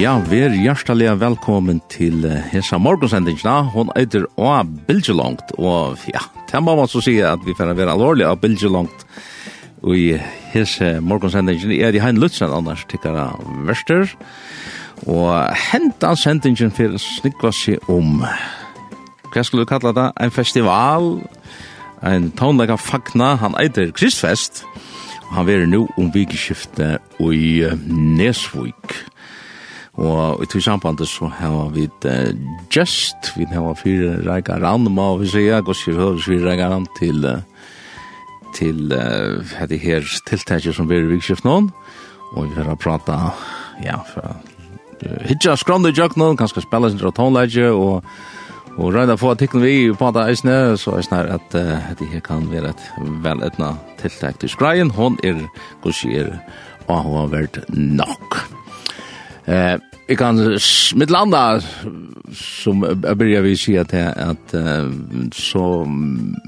Ja, vær hjertelig velkommen til hesa morgonsendingen. Hon eitir å bilge langt, og ja, det må man så si at vi får være alvorlig å bilge langt. Og i hese morgonsendingen er i Hein Lutzen, annars tikkara verster. Og hentan sendingen for snikva seg om, hva skulle du kalla det, en festival, en tónleika fagna, han eitir Kristfest. Og han verer nu om vikeskiftet i Nesvik. Og i tog sambandet så har vi uh, just, vi har fire reika rand, må vi si, jeg går ikke høres fire reika rand til, til uh, hette her tiltaket som blir vikskift noen, og vi har prata, ja, fra hitja skrande jøk noen, kanskje spela sin tonleidje, og Og røyna få artiklen vi på det eisne, så er snar at uh, det her kan være et veletna tiltak til skreien. Hon er, gos er, og hun har vært nok. Eh, vi kan mitt landa som jag börjar vi se att att uh, så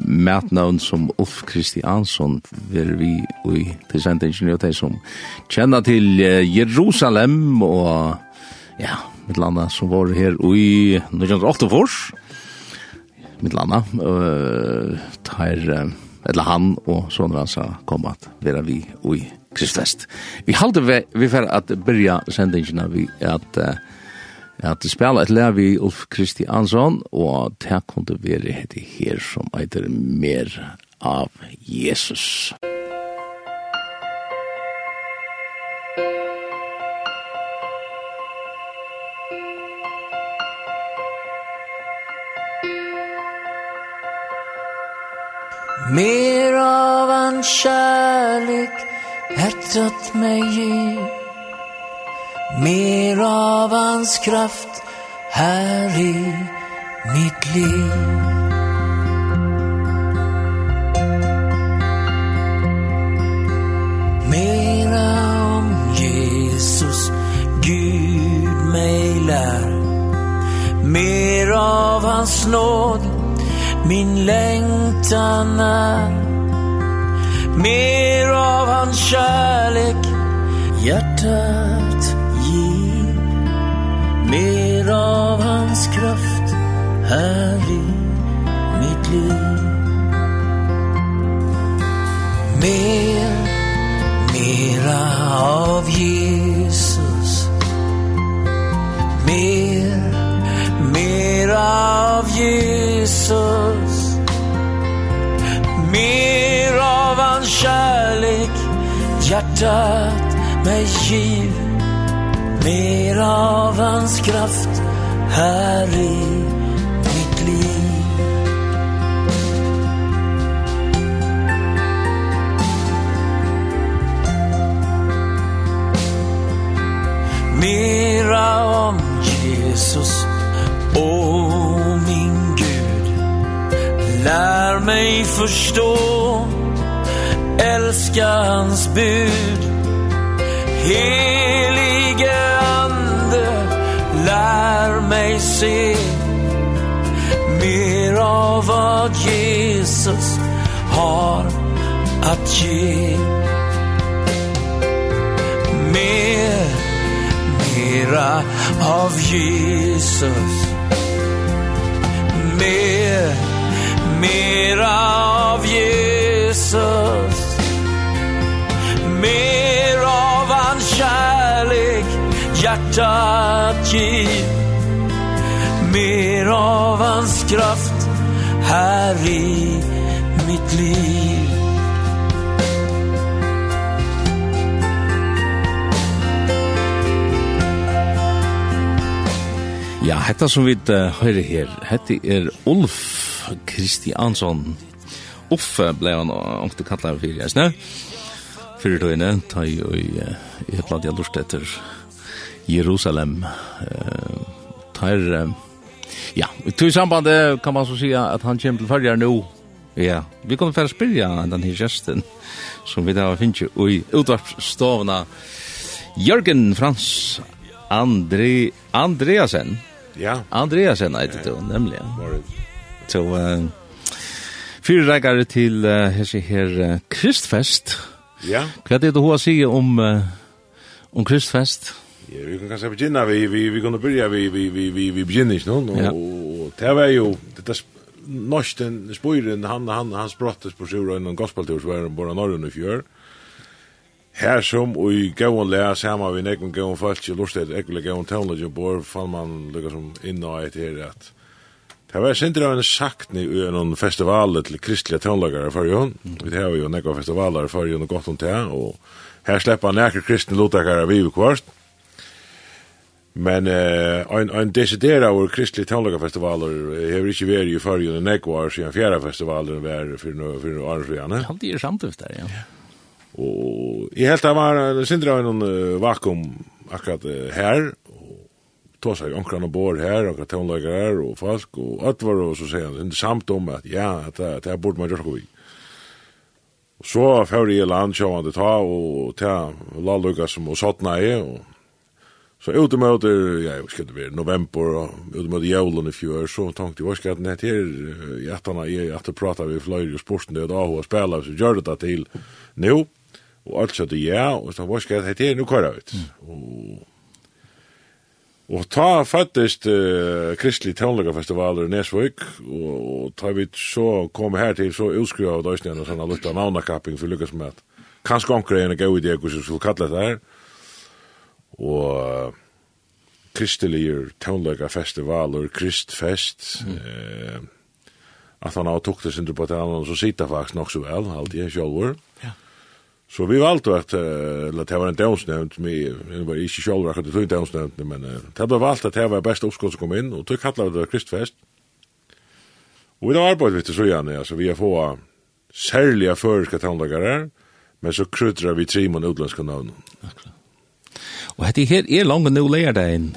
mätnavn som Ulf Kristiansson vill vi i presentingenjör till som känner till Jerusalem och ja, mitt landa som var här i 1908 fors mitt landa uh, tar uh, eller han och sådana som kom att vara vi i Kristfest. Vi halde vi, vi fer at byrja sendingina vi at uh, at spela et lag vi Ulf Kristiansson og det kunne være hette her som eitir mer av Jesus. Mer av en kärlek Hjärtat mig i Mer av hans kraft Här i mitt liv. Mera om Jesus Gud mig lär. Mer av hans nåd Min längtan är. Mer av hans kärlek Hjärtat ge Mer av hans kraft Här i mitt liv. Mer, mera av Jesus. Mer, mera av Jesus. kärlek Hjärtat med giv Mer av hans kraft Här i mitt liv. Mera om Jesus Åh min Gud Lär mig förstå älska hans bud. Helige ande lär mig se mer av vad Jesus har att ge. Mer mera av Jesus. Mer mera av Jesus mer av hans kärlek Hjärtat giv Mer av hans kraft Här i mitt liv Ja, hetta som vi uh, her, hetta er Ulf Kristiansson. Uffe ble han ångte kallar fyrir, jeg snøy fyrir tøyne, ta i et land jeg lort etter Jerusalem. Ta er, ja, i samband kan man så si at han kommer til fyrir nå, ja, vi kommer fyrir spyrja den her gesten som vi da finnes jo i utvarpstovna Jørgen Frans André Andreasen. Ja. Andreasen heter det ja. nemlig. Så, uh, Fyra til uh, hese her uh, Kristfest Ja. Hva er det du har å si om, uh, om Kristfest? Ja, vi kan kanskje begynne, vi, vi, vi kan begynne, vi, vi, vi, vi, vi begynner ikke noen, og, ja. og det var jo, dette norsten, spøyren, han, han, han sprottes på sjura innan gospeltur, så var han bare norrun i fjør, Her som og i gauan lea sama vi nekon gauan falsk i lustet ekvile gauan og bor fann man lukka som inna eit her at Det var sindri av en sakni i en festival til kristliga tånlagare for jo. Vi har jo nekva festivalar for jo og gott om det, og her sleppa nekker kristne av vi kvart. Men eh, en, en desidera av kristliga tånlagarfestivaler hever ikkje veri i for jo nekva år siden fjera festivaler var for no, for no arnsvigane. Ja, det er samtidig der, ja. Og jeg helt det var sindri av en vakuum akkurat her, ta sig omkring og bor här och tonläggare och folk och att var och så säger han inte samt om att ja att det här borde man göra vi. Och så får det land så han det ta och ta la lucka som och sotna i, og så ut mot ja jag ska det bli november och ut mot julen i fjör så tänkte jag vad ska det här i jättarna i att prata vi flöjer sporten det då och spela så gör det till nu och allt så det ja och så vad ska det här till nu kör ut och Og ta fattist uh, Kristelig Tånlegafestivaler i Nesvøk, og, og ta vi så kom her til så utskriva av døysnjen og sånn lukta navnakapping for lykkes med at kanskje omkring er en gau idé hvordan vi skulle kalla det her. Og uh, Kristelig Tånlegafestivaler, Kristfest, mm. eh, at han har tuktes under på talen, så sitter faktisk nok så vel, alltid, sjálfur. Ja. Så vi valgte at, eller det var en døgnsnevnt, vi var ikke selv akkurat det til døgnsnevnt, men det var valgt at det var best oppskott som kom inn, og tog kallet det Kristfest. Og vi da arbeidet vi til gjerne, altså vi har få særlige føreska tannlagar men så krydrar vi tre mån utlandska navn. Akkurat. Og hette her er langt nå leir deg inn,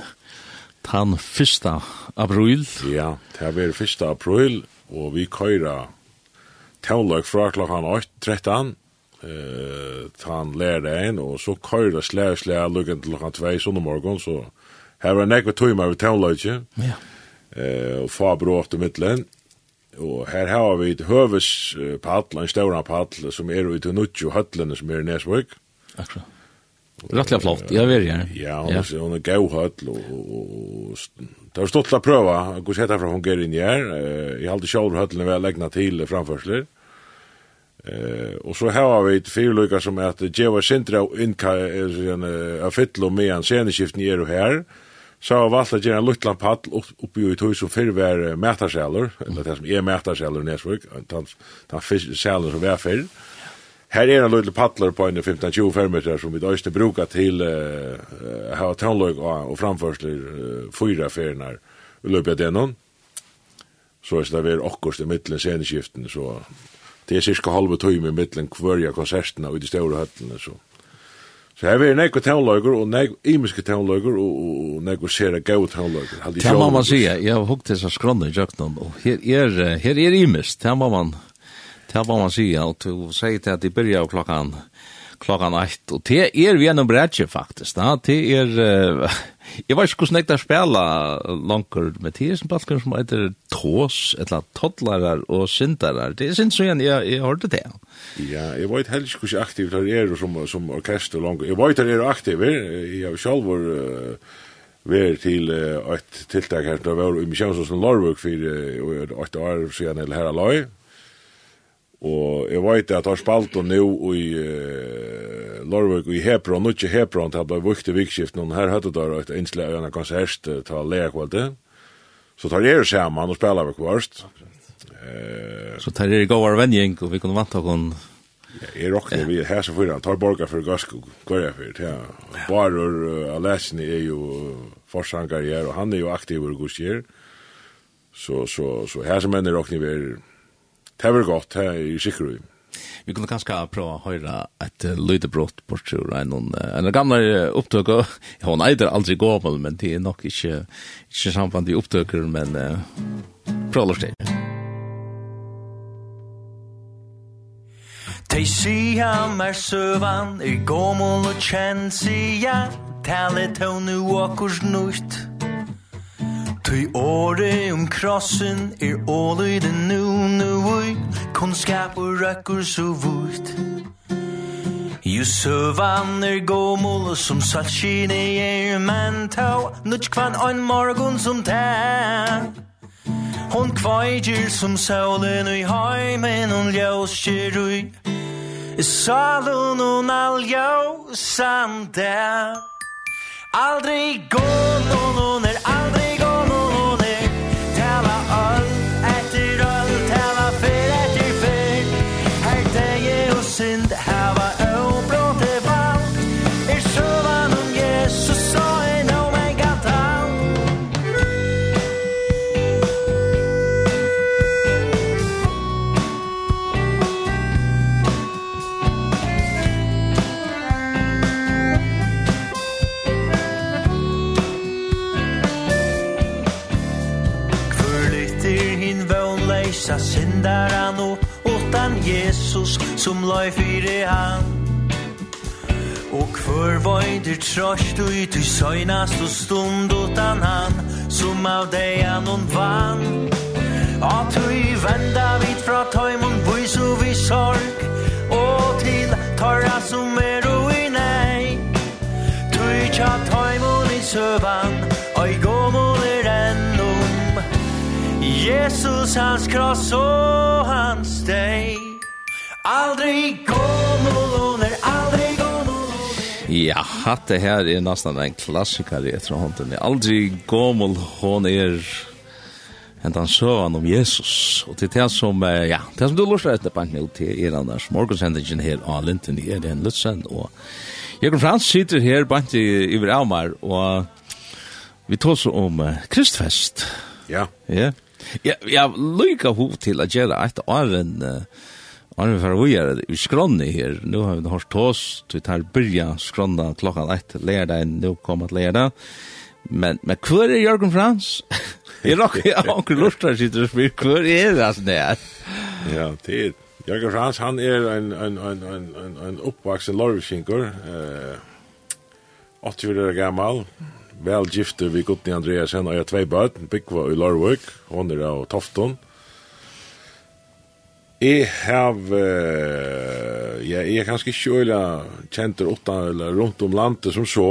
tann 1. april. Ja, det er 1. april, og vi køyra tannlag fra klokkan 8.13, eh tan læra ein og så køyrda slær slær lukken til klokka 2 sundag morgon så her var nekva tøyma við tønløgje. Ja. Eh og far brått i middelen. Og her har vi et høves paddel, en større paddel, som er ute i Nuttjo, høtlene som er i Nesvøk. Akkurat. Rattla flott, ja, vet er. Ja, hon ja. hon er gau høtl, og, og, det har stått til å prøve hvordan dette fra fungerer inn i her. Jeg har alltid sjål høtlene ved å legge til framførsler. Eh och så har vi ett fyrlycka som är att Jeva Sintra och Inka är en affitlo med en sceneskiften i och här. Så har valt att göra en luttlan paddel uppe i hus som förr var mätarsäler, eller det som är mätarsäler i Näsvik, den fisksälen som var förr. Här är en liten paddler på en 15-20 fermeter som vi då inte brukar till uh, ha tånlög och framförsler uh, fyra färnar och löpa det någon. Så är det där vi också i mitten sceneskiften så det er cirka halve tøyme i middelen kvørja konsertene og i de større høttene, så. Så her er nekko tøvnløyger, og nekko imiske tøvnløyger, og nekko sere gau tøvnløyger. Det må man sige, jeg har hukt disse skronne i jøknan, og her er, her er imist, det må man, det må man sige, og du sier til at de byrja av klokkan klokkan 8. Og det er vi gjennom bredje, faktisk. Da. Det er... Uh, jeg vet ikke hvordan jeg da spiller langer, men det er som balkon som heter Tås, eller Toddlarar og syndarar, Det er sindssykt igjen, jeg, jeg hørte det. Ja, jeg vet heller ikke hvordan aktiv det er som, som orkester langer. Jeg vet det er aktiv, jeg har selv vært... Uh, ver til uh, et tiltak her til å være i Misjonsåsen Lorvuk for uh, et år siden eller her aløy, Og jeg vet at har spalt og nå i uh, Lorvøk og i Hebron, og ikke Hebron, til at blitt vukt vikskiften, og her hadde det et innslag av en konsert til lekvalget. Så tar jeg sammen og spiller vi kvarst. Uh, så tar jeg gåvar venjeng, og vi kunne vant kon Ja, jeg råkner ja. vi her så fyrir, han tar borgar for gask og kvarja fyrir, ja. Barur uh, Alessini er jo forsangar her, og han er jo aktiv og gusjer. Så, så, så her som enn er råkner vi er Det var godt, det er jeg sikkert. Vi kunne kanskje prøve å høre et lydebrott bort til en, en gamle opptøk. og Hun eider aldri gammel, men det er nok ikke, ikke samband i opptøker, men uh, prøve å det. Tei sia mer søvan, i gommel og kjenn sia, tale tau nu nukt. nutt. Tui åre om krossen er åle i nu nu ui. Kunnskap og røkker så vult Jo søvann er gåmål som salskine er Men tau. Nudj kvann ein morgon som tæ Hon kvajgir som saulen ui heimen Hon ljøskir ui. Salun hon all ljøsande. Aldri gå noen trost du i söjnas och stund utan han som av dig annan vann. Ja, tui venda vit fra taimon vois och vi sorg och til tarra som er och i nej Tui tja taimon i sövan och go gåmon er ennum. Jesus hans kross og hans deg. Aldrig hatta her er nesten en klassikare etter hånden. Jeg aldri gommel hon er hentan søvann om Jesus. Og til det som, ja, det som du lurer etter på nå til er annars morgensendingen her av Linton i Eren Lutzen. Og Jørgen Frans sitter her bant i Iver og vi tar så om Kristfest. Ja. Ja. Ja, ja, lykker hov til å gjøre et av en... Uh, Og vi får vi er i skronni her. Nu har vi det tås oss. Vi tar byrja skronna klokkan ett lærdag. Nu kommer det lærdag. Men, men hver er Jørgen Frans? Jeg råkker jeg anker lortar sitter og spyr. Hver er det altså det er? Ja, det er Jørgen Frans, han er en, en, en, en, en, en oppvaksen lorviskinker. Eh, 80 år gammal. Vel gifte vi gutten Andreasen og jeg tvei bøten. Bikva i Lorvik. Hon er av Tofton. Jeg har, ja, jeg er kanskje ikke øyla kjenter utan eller rundt om landet som så,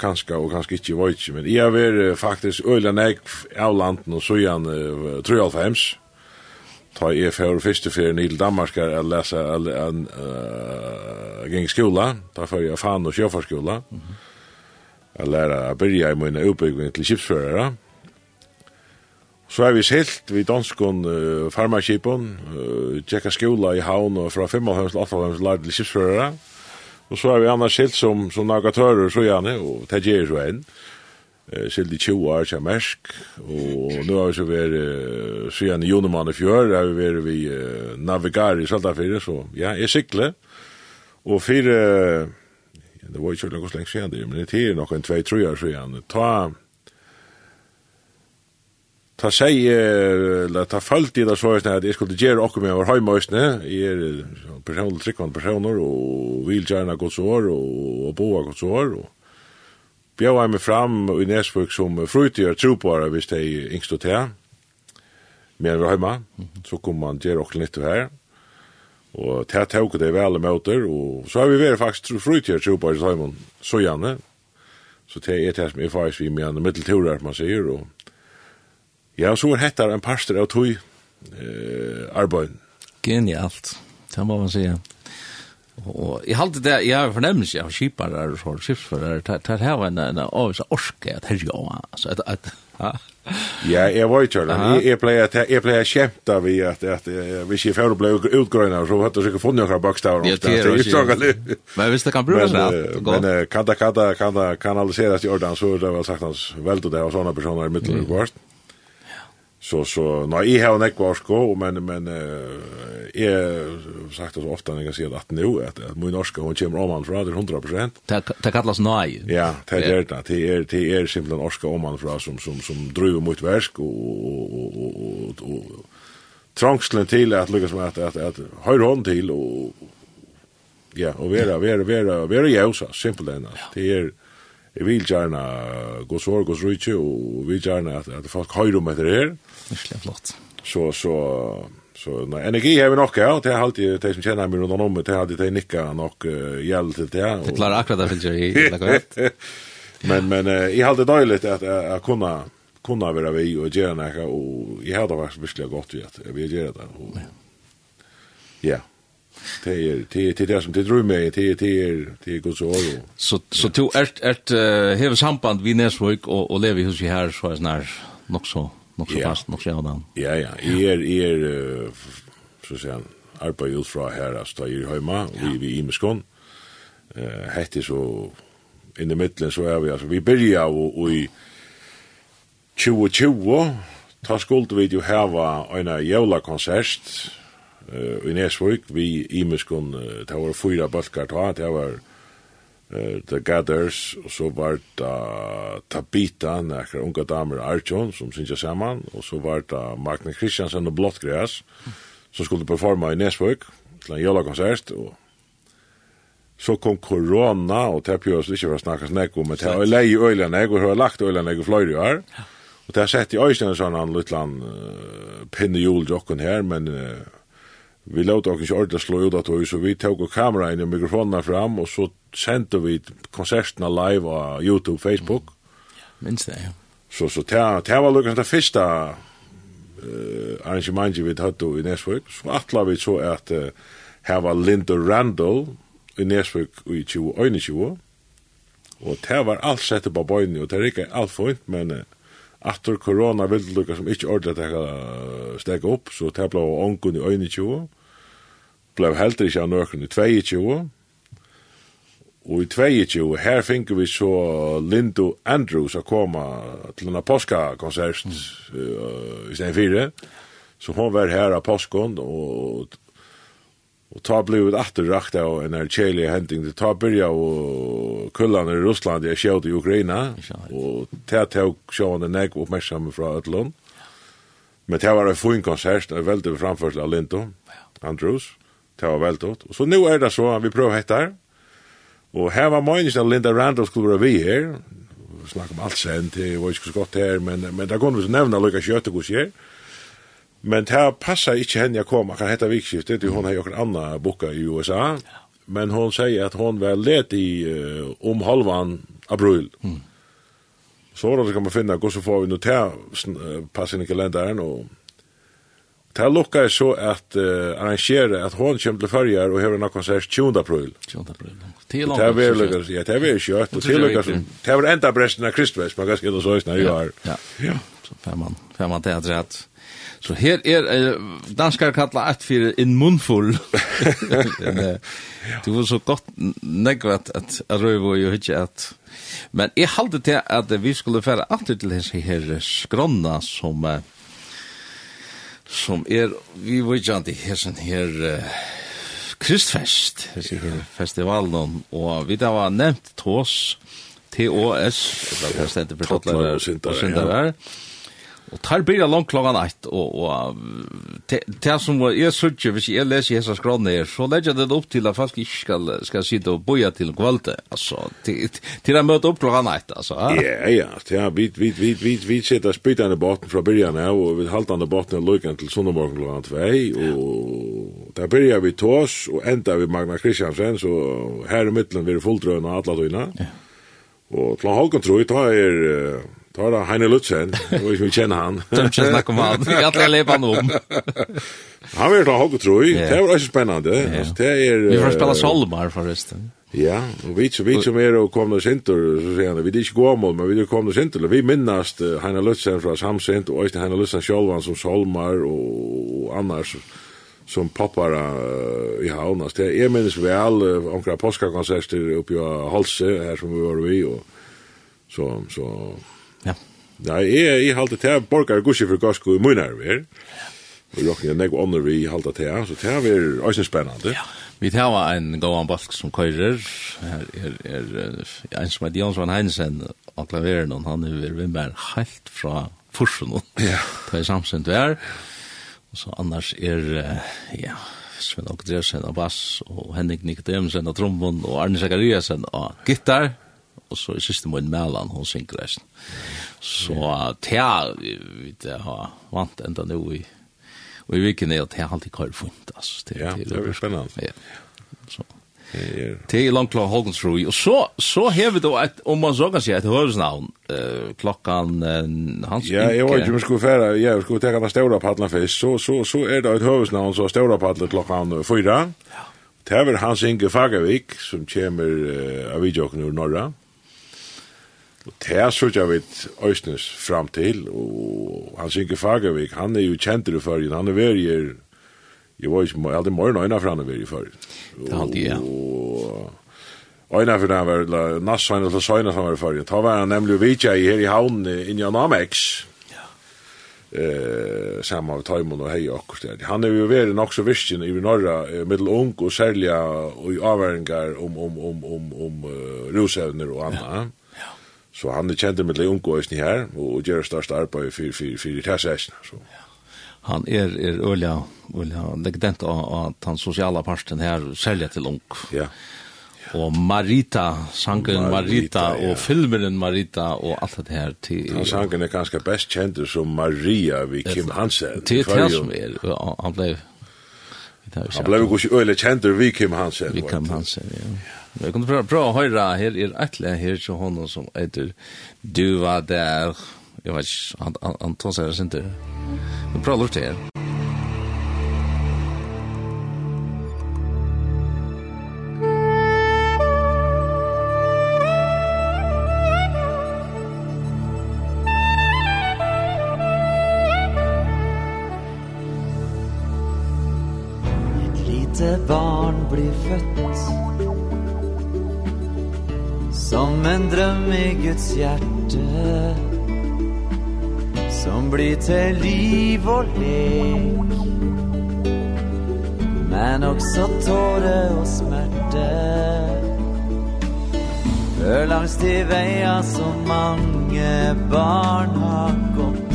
kanskje og kanskje ikke var ikke, men jeg har faktisk øyla nek av landet og så igjen uh, 3,5, ta jeg for første ferien i Danmark er å lese en, en uh, geng skola, ta for jeg fan og sjøfarskola, jeg lærer å byrja i min utbygging til kipsførere, Så er vi silt vid danskon uh, farmaskipen, uh, tjekka skola i havn og fra 5,5 til 8,5 lærte til kipsførere. Og så er vi annars silt som, som nagatører så gjerne, og det gjør så enn. Uh, silt i 20 år til Mersk, og nå har vi så vært, uh, så gjerne Jonemann i fjør, har vi vært vi uh, navigar i Saltafire, så ja, jeg sikler. Og fire, uh, det var ikke så lenge siden, men det er nok en 2-3 år så gjerne, ta Ta seg, eller ta falt i det så er at jeg skulle gjøre okkur med å være heimøysene, jeg er personlig tryggvann personer, og vil gjerne godt år og boa godt år og bjør jeg meg fram i Nesbøk som frutgjør tropare hvis det er yngst og til, med å være heima, så kom man gjøre okkur litt her, og til tåk det vel møter, og så har vi vært faktisk frutgjør tropare i Simon, så gjerne, så det er det som er faktisk vi med en mittelturer, man sier, og Ja, så er hettar en parster av tog eh, arbeid. Genialt, det må man säga. Og jeg halte det, jeg har fornemmelse av skipar og så, skipsfører, det her var en, en avvis av orske, at her jo, altså, at, at, Ja, Ja, jeg var ikke, jeg, jeg pleier at jeg pleier kjemta vi at, at hvis jeg før ble utgrøyna, så hadde jeg ikke funnet noen bakstaver. Ja, det, er ikke Men hvis det kan brukes rett, Men kan det, kan det, kanaliseres i ordan, så er det vel sagt hans veld og det, og sånne personer i middelen, mm. Så så nej jag har en ekvarsko men men eh är sagt så ofta när jag säger att nu att att min norska hon kommer om från 100%. Det kallas nej. Ja, det är det. Det är det är simpelt norska om man från som som som driver mot värsk och och och och trångslen till att lyckas med att att att höra hon till och ja, och vara vara vara vara jävsa simpelt än. Det är Jeg vil gjerne gå sorg og ikke, og vil gjerne at, at folk høyre om etter her. Mm Virkelig flott. Så, så, så nei, energi har vi nok, ja, det er alltid de som kjenner meg rundt om, det er alltid de nikker nok uh, gjeld til det. Og... Det klarer akkurat det, finnes jeg, det er Men, men uh, jeg har alltid døylig at jeg kunne kunne være vi og gjøre noe, og jeg har det vært virkelig godt vi at vi gjør det og ja. Det är det är det som det drøy mig det er det är det er så år så så to är er har samband vi näsvik och och lever hos vi her så är snar nog så nok så fast, nok så han. Ja, ja, jeg er, jeg er, så å si, arbeid ut fra her, altså, jeg er hjemme, vi er i Eh hette så, in the middle så er vi, altså, vi byrja og i 2020, ta skuld vi jo heva en jævla konsert, uh, i Nesvøk, vi uh, det var fyra balkar ta, det var, uh, The Gathers, og så var det Tabita, nekker unga damer Arjun, som synsja saman, og så var det Magne Kristiansen og Blottgræs, som skulle performa i Nesvøk, til en jólakonsert, og så kom korona, og det er pjøs ikke for å snakke snakk om, men det er lei øylen jeg, og har lagt øylen jeg i fløyre her, og det har sett i øyne sånn en liten uh, pinnehjul jokken her, men uh, vi låt oss ikke ordentlig slå ut av tog, så vi tog kamera in och mikrofonerna fram og så sendte vi konsertene live på Youtube, Facebook. Ja, minns det, ja. Så, så det, det var lukkans det første uh, arrangementet vi hade i Nesvik. Så atla vi så at uh, her var Linda Randall i Nesvik i 2021. Og det var alt sett på bøyne, og det er ikke alt fint, men... Uh, Aftur korona vildlukkar som ikkje ordentlig teka steg opp, så det blei ongun i 21, blei heldur ikkje av nøkken i 22, og i 22, her finner vi så Lindo Andrews a koma til en påskakonsert mm. uh, i stedet fire, så hon var her av påskon, og Og ta blev det åter rakt av en Chile hunting det Ta byrja og kullan i Russland, jeg sköt i Ukraina Og ta ta sjön nek näck fra från Men det var en fin konsert, en veldig framførsel av Lindo, Andrews. Det var väldigt Och så nu er det så, vi prøver hette her. Og her var meningen att Linda Randall skulle være vi her. Vi snackar om alt sent, det var ikke så godt her, men, men det kunne vi så nevne lika kött och gos här. Men det passar ikkje henne jeg kom, kan heta vikskiftet, til hun har gjort en boka i USA, men hon sier at hon var let i uh, om halvan april. Mm. Så då kan man finna hur så får vi nu ta passen i kalendern och ta lucka så att uh, arrangera att hon kommer till färjar och har en konsert 20 april. 20 april. Till långt. Det är väl ja, det är kött och till lucka som det är enda bresten av Kristus, man kan skriva så i här. Ja. Ja. Så fem man, fem man teatrat. Så her er uh, danskar kalla at för in munfull. Det var så godt att at Røyvo jo hitje at men jeg hade til at vi skulle færa alltid til hans her skronna som uh, som er vi var ikke annet hesen her uh, Kristfest, hesen her festivalen og vi da var nevnt TOS TOS Det var stendet for Totler og Sindar Og tar blir langt klokkan eitt, og, og det som jeg sørger, hvis jeg leser hessa skrånne her, så legger det opp til at folk ikke skal, skal sitte og boja til kvalitet, altså, til, til å møte opp klokkan eitt, altså. Ja, ja, ja, vi, vi, vi, vi, vi sitter spytande båten fra byrjan her, og vi haltande båten er løyken til Sundemorgen klokkan tvei, og der byrjar vi tås, og enda vi Magna Kristiansen, så her i middelen vi er fulldrøyna, atla tøyna, og til han halkan trøy, ta er, Da Heine Lutzen, og vi kjenner han. Tømtje snakk om han, vi kan alle leve han om. Han vil ta hogg og troi, det var også spennende. Vi får spille Solmar forresten. Ja, og vi som, vi som er og kom til sinter, så sier han, vi er ikke gåmål, men vi er kom til Sintur, vi minnast Heine Lutzen fra Samsint, og også Heine Lutzen sjálvan som Solmar og annars som poppar i havnas. Det er minnes vel omkring påskakonserter oppe av Halse, her som vi var vi, og så, så, Nei, jeg, jeg halte til borgar gusje for gasko i munar vi her. Og rokken er nek ånder vi halte til, så det er også spennende. Ja. Vi tar en gåan balk som køyrer, her er, er, en som heter Jansson Heinsen, og klaveren, han er vimmer helt fra Forsen, ja. det er samsint vi er. Og så annars er, ja, Sven Åke Dresen av bass, og Henrik Nikodemsen av trombon, og Arne Zakariasen av gitar, og så i siste måten Mellan, hun synker resten. Så det vi har vant enda nå i, og i viken er at det har alltid kvar funnet, altså. Det, ja, det er spennende. Ja, så. Det er langt klar Holgens Rui. Og så, så har vi da, et, om man så kan si, et høresnavn, uh, klokkan uh, hans Ja, jeg var ikke om skulle fære, ja, jeg skulle tenke den ståra padlen først, så, så, så er det et høresnavn, så ståra padlen klokkan fyra. Ja. Det er Hans Inge Fagervik, som kommer uh, av videoen ur Norra. Og det er så jeg vet Øysnes fram til, og han synker Fagervik, han er jo kjent i førgen, han er veri i, jeg var ikke, jeg hadde morgen øyne for han er veri i førgen. Det er alltid, ja. Og øyne for han var, Nassøyne til Søyne som var i førgen, da var han nemlig vidtja i her i havnen inni av Namex, Ja. eh samma av Taimon og hei akkurat der. Han er jo veri nok så virkjen i norra, eh, ung og særlig og i avværingar om, om, om, om, om uh, rusevner og anna. Ja. Så han er kjent med Leon Gåsen her, og gjør størst arbeid for, for, for i tæsæsene. Så. Han er, er øyla, øyla legdent av av den sosiale parten her særlig til ung. Ja. Og Marita, sangen Marita, Marita ja. og filmen Marita og alt det her til... Han sangen er ganske best kjent som Maria ved Kim Hansen. Til det som er, han ble... Han ble jo ikke øyla kjent vi Kim Hansen. Vi Kim Hansen, ja. ja. Vi kan prøve, prøve å høre, her er etle her til honom som heter Du var der. Jeg vet ikke, han, han, han tar seg sin tur. Vi prøver å lorte her. Et lite barn blir født Som en dröm i Guds hjärte Som blir till liv och lek. Men också tåre och smärte För langs de veier som mange barn har gått.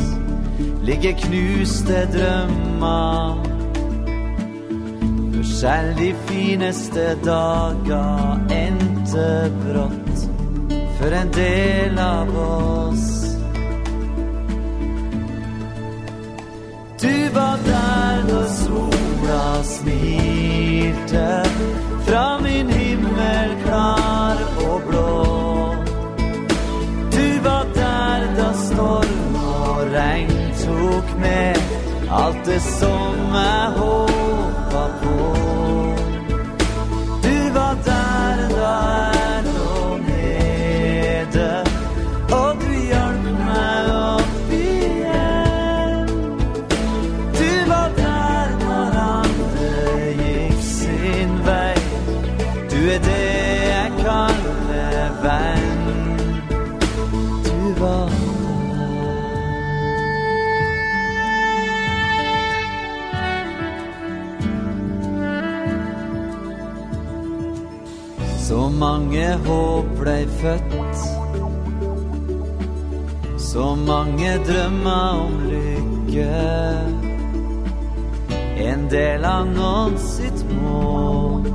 Ligger knuste drømmar Selv de fineste dager endte brått For en del av oss. Du var der da sola smilte Fra min himmel klar og blå. Storm og regn tok med Alt det som er hård på. mange håp blei født. Så mange drømma om lykke. En del av noen sitt mål.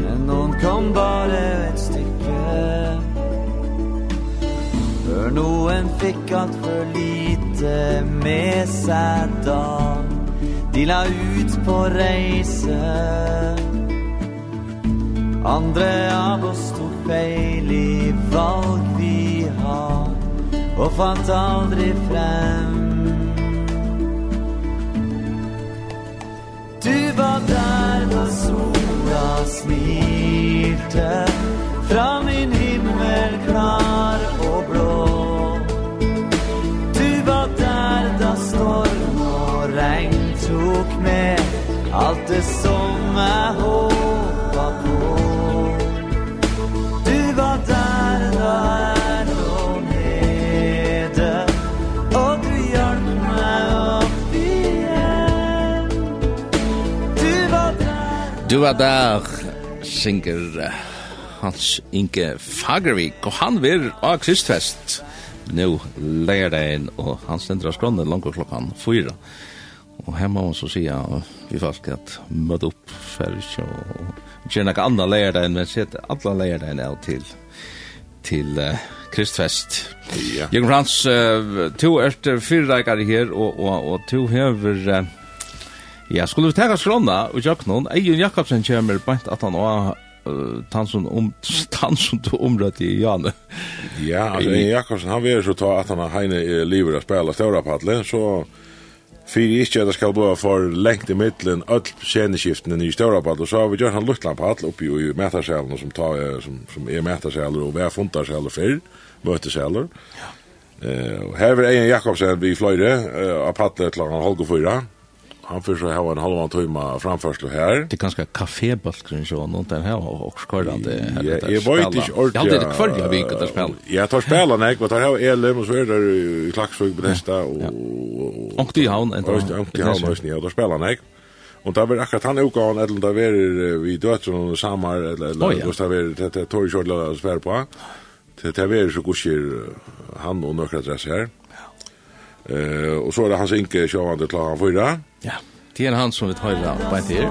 Men noen kom bare et stykke. Før noen fikk alt for lite med seg da. De la ut på reise. Andre av oss tok feil i valg vi har Og fant aldri frem. Du var der da sola smilte Fra min himmel klar og blå. Du var der da storm og regn tok med Alt det som jeg håpa på. Du er der, synger Hans Inge Fagervik, og han vil av Kristfest. Nå leier det inn, og han stender av skronnen langt klokkan fyra. Og her må man så si at vi folk at møte opp først, og ikke noe annet leier det inn, men sett alle leier det inn av til til uh, Kristfest. Ja. Jørgen Frans, uh, to er fyrreikere her, og, og, og to hever... Uh, Ja, skulle vi tega skrona og jakk noen, Eion Jakobsen kommer bant at han var uh, tansun om tansun til området i Jane. Ja, altså Eion Jakobsen, han vil så ta at han har heine i livet å spela større padle, så fyrir ikkje at det skal blåa for lengt i middelen öll sceneskiftene i større padle, så har vi gjort han luttlan padle oppi i metarselen som, ta, som, som er metarselen og vi har fundarselen fyrr, møteselen. Ja. Uh, her vil Eion Jakobsen vi fløyre uh, av padle til han holger fyra, han får så ha en halvan timma framförslo här. Det kanske kafébulkren så någon den här och skörande här. Ja, jag vet inte ort. Jag hade det kvar jag vet att spela. Jag tar spela när jag tar här Elm och så är det i Klaxvik på nästa och och det han inte. Ja, det han måste ni då spela när. Och där var akkurat han och han eller där var vi dödsson och samar eller eller då där var det det Tori Jordan spär på. Det det var så kuschir han och några dress här. Eh och så är det hans inke sjövande klar han fyra. Ja, det er han som vi tar av på en tid.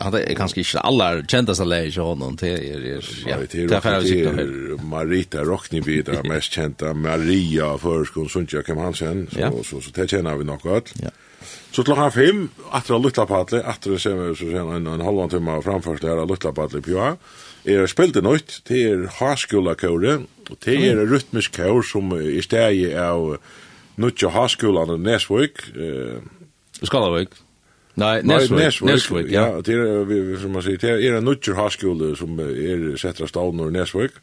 Han er kanskje ikke alle kjente seg leir til honom. Det er, er, ja, det er færre vi sikkert her. Marita Rockneby, det er mest kjente. Maria Førskon Sundtja Kim Hansen, så, ja. så, så, det kjenner vi nok godt. Ja. Så klokka fem, atra luttlapadle, atra ser vi så sen en, en halvan timme framførst her av luttlapadle på. Er spilt i nøyt, det er harskolakåret, og det er rytmisk kår som i steg av Nutja Haskolan i Nesvik. Eh, Skalavik. Nei, Nesvik. Nesvik, Nesvik ja. ja. Det er, vi, vi, som man sier, det er en Nutja Haskola som er settra stavn i Nesvik.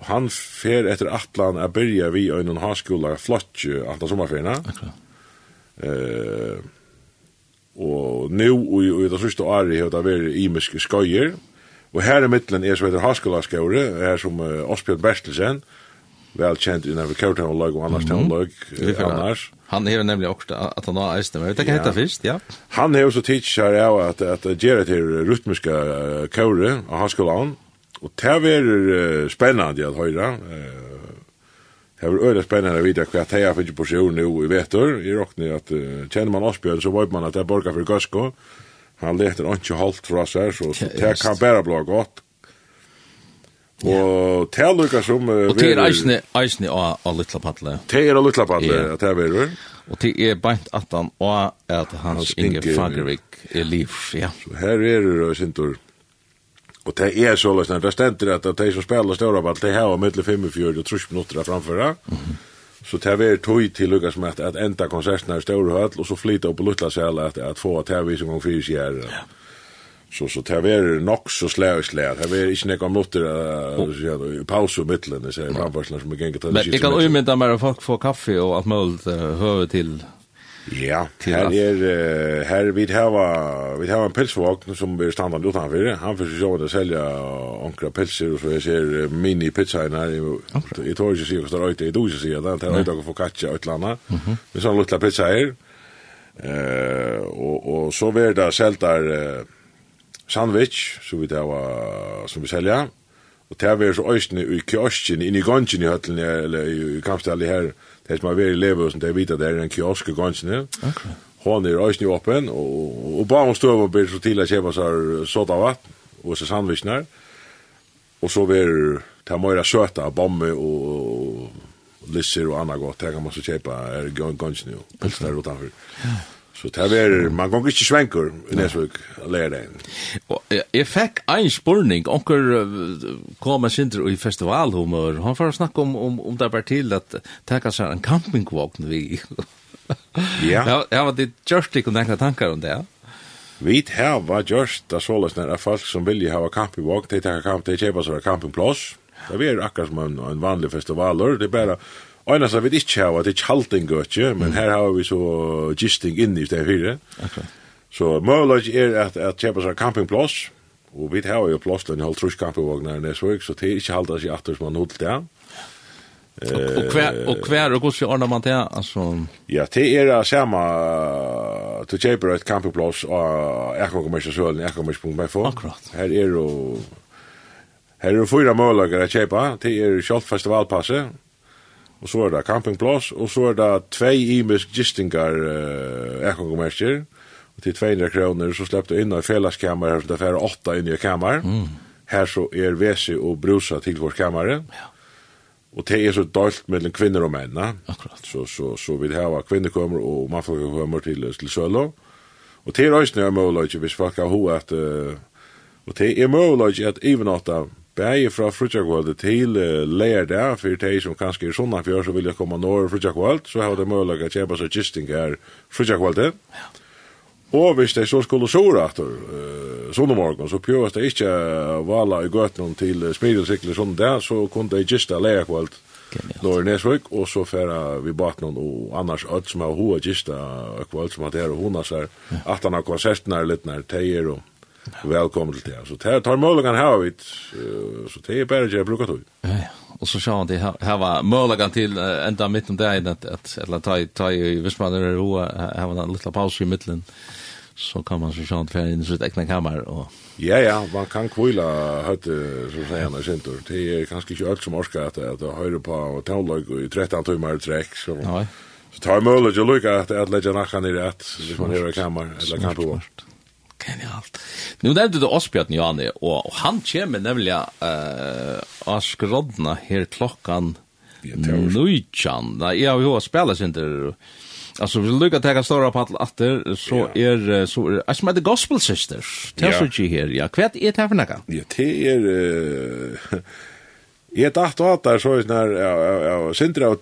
Og han fer etter atlan a byrja vi og en Haskola flotje atlan sommerferna. Akkurat. Eh, og nu og i det siste året har det vært imiske skøyer. Og her i midtelen er som heter Haskola skøyre, her som uh, Osbjørn Bertelsen, väl känd i när Kurt och Log och annars mm. Log annars. Han är nämligen också att han har ästen. Jag tänker hitta först, ja. Han är också teacher ja att att Gerard till rytmiska kore och han skulle han och det är spännande att höra. Det er öde spännande att veta vad det är för position nu i vetor. I rockne att känner man Asbjörn så vet man att det borgar för Gasko. Han leter inte halt från så, så det kan bara bli gott Og det er lukka som... Og det er eisne, eisne av, av Littla Paddle. Det er av Littla Paddle, at det er verur. Og det er beint at han og at hans Inge Fagervik er liv, ja. Så her er det, Sintur. Og det er så løsne, det stender at de som spiller større ball, det har middel 45 og 30 minutter framføra. Så det er tog til lukka som at, at enda konsertene er større høll, og så flytta opp på Littla Sæla at, at få at det er vi som gong fyrir sier. Ja. Så så det var nok så slag slag. Det var ikke nekka mutter uh, paus og mittlen, det sier framførselen som er til. Men jeg kan umynda meg at folk får kaffe og alt mulig høve til Ja, til her er her vi hava vi hava en pelsvogn som vi standard utanfyr. Han fyrir sjå det selja onkra pelser og så jeg ser mini pizza her. Jeg tror ikke sier forstår øyte, jeg tror ikke sier det, det er øyte å få katja og et eller annet. Men sånn lukla pizza her. Uh, og, og så var det selv der uh, sandwich, så vi det var, som vi selja, og det var så øyne i kiosken, inn i gongen i høtlen, eller i kampstallet her, det som har vært i levehusen, det er vidt at det er en kiosk i gongen, okay. Hon er øyne i åpen, og, og bare hun støv og blir så til å kjøpe seg soda vatt, og så sandwichen her, og så var det mer søta, bombe og, lisser og annet godt, det kan man så kjøpe her i gongen, og pølser utanfor. Ja. Så det er, man kan ikke svenker i Nesvik å lære det. Jeg fikk en spørning, onker kom en sinter i festivalhumør, han får snakke om, om, om det bare til at det seg en campingvogn vi. ja. Ja, ja men det gjørst ikke noen tankar om det, ja? Vi har var gjørst, det er såles når folk som vil ha campingvogn, de tar kamp, de kjøper seg campingplass. Det er akkurat som en, en vanlig festivaler, det er bare Einast har vi ikke hava, det er kjalting gøtje, men her har vi så gisting inn i stedet fire. Akkurat. Så møllage er at, at kjøpa seg campingplass, og vi har jo plass til en halv trusk campingvognar i Nesvøk, så det er ikke halda seg atter som man holdt det. Og hver, og hver, og hvordan ordner man det? Altså... Ja, det er det samme, du kjøper et campingplass av Ekokommersjøsølen, Ekokommersjøsølen.fo. Akkurat. Her er jo, her er jo fyra møllager å kjøpa, det er kjølt festivalpasset, og så er det campingplass, og så er det tvei imisk gistingar uh, ekokommersker, og til 200 kroner så slipper du inn i felleskammer, her så det er åtta inn i kammer, mm. her så er vesi og brusa til vårt kammer, ja. og det er så dalt mellom kvinner og menn, Akkurat. så, så, så vi har kvinnekommer og mannfolkekommer til, til Sølo, og til røysene er mulig, hvis folk har ho at, uh, og til er mulig at ivenatta Bæje fra frutjakvald til uh, leir der, for de som kanskje er sånn fjør, så vil jeg komme når frutjakvald, så har de mulig å kjøpe seg gisting her frutjakvald. Ja. Og hvis de så skulle sora etter uh, sånne morgen, så pjøres de ikke vala i gøtene til uh, smidelsikler sånn der, så kunne de gista leirkvald når Nesvøk, og så færa vi baten og annars ødt som har hoa gista kvald som har det her og hona seg, at han har konsertene er litt nær teier og Velkommen til det. Så det tar møllegan her vidt, så det er bare ikke jeg bruker tog. Ja, ja. Og så sjá det her var møllegan til enda mitt om det er at, at eller ta, ta i Vismaner er roa, her var en liten pause i middelen, så kan man så sjå det ferdig inn i sitt egna kammer. Og... Ja, ja, man kan kvila høyte, så sier han, sintur. Det er kanskje ikke alt som orsker at det høyre på og tavløg i 13 timer trekk, så... Nei. Så tar møllegan lukka at at legge nakka i rett hvis man er i kammer, eller kan på. Genialt. Nu nevnte du Asbjørn Jani, og og han kommer nemlig uh, av skroddene her klokkan nøytjan. Nei, jeg har jo spela sinter. Altså, hvis du lykker lukker tega ståra på alt atter, så er, så er, jeg som heter Gospel Sisters, det er så ikke her, ja. Hva er det her for noe? Ja, det er, jeg datt og hatt der, så er sånn her, av, av, av, av,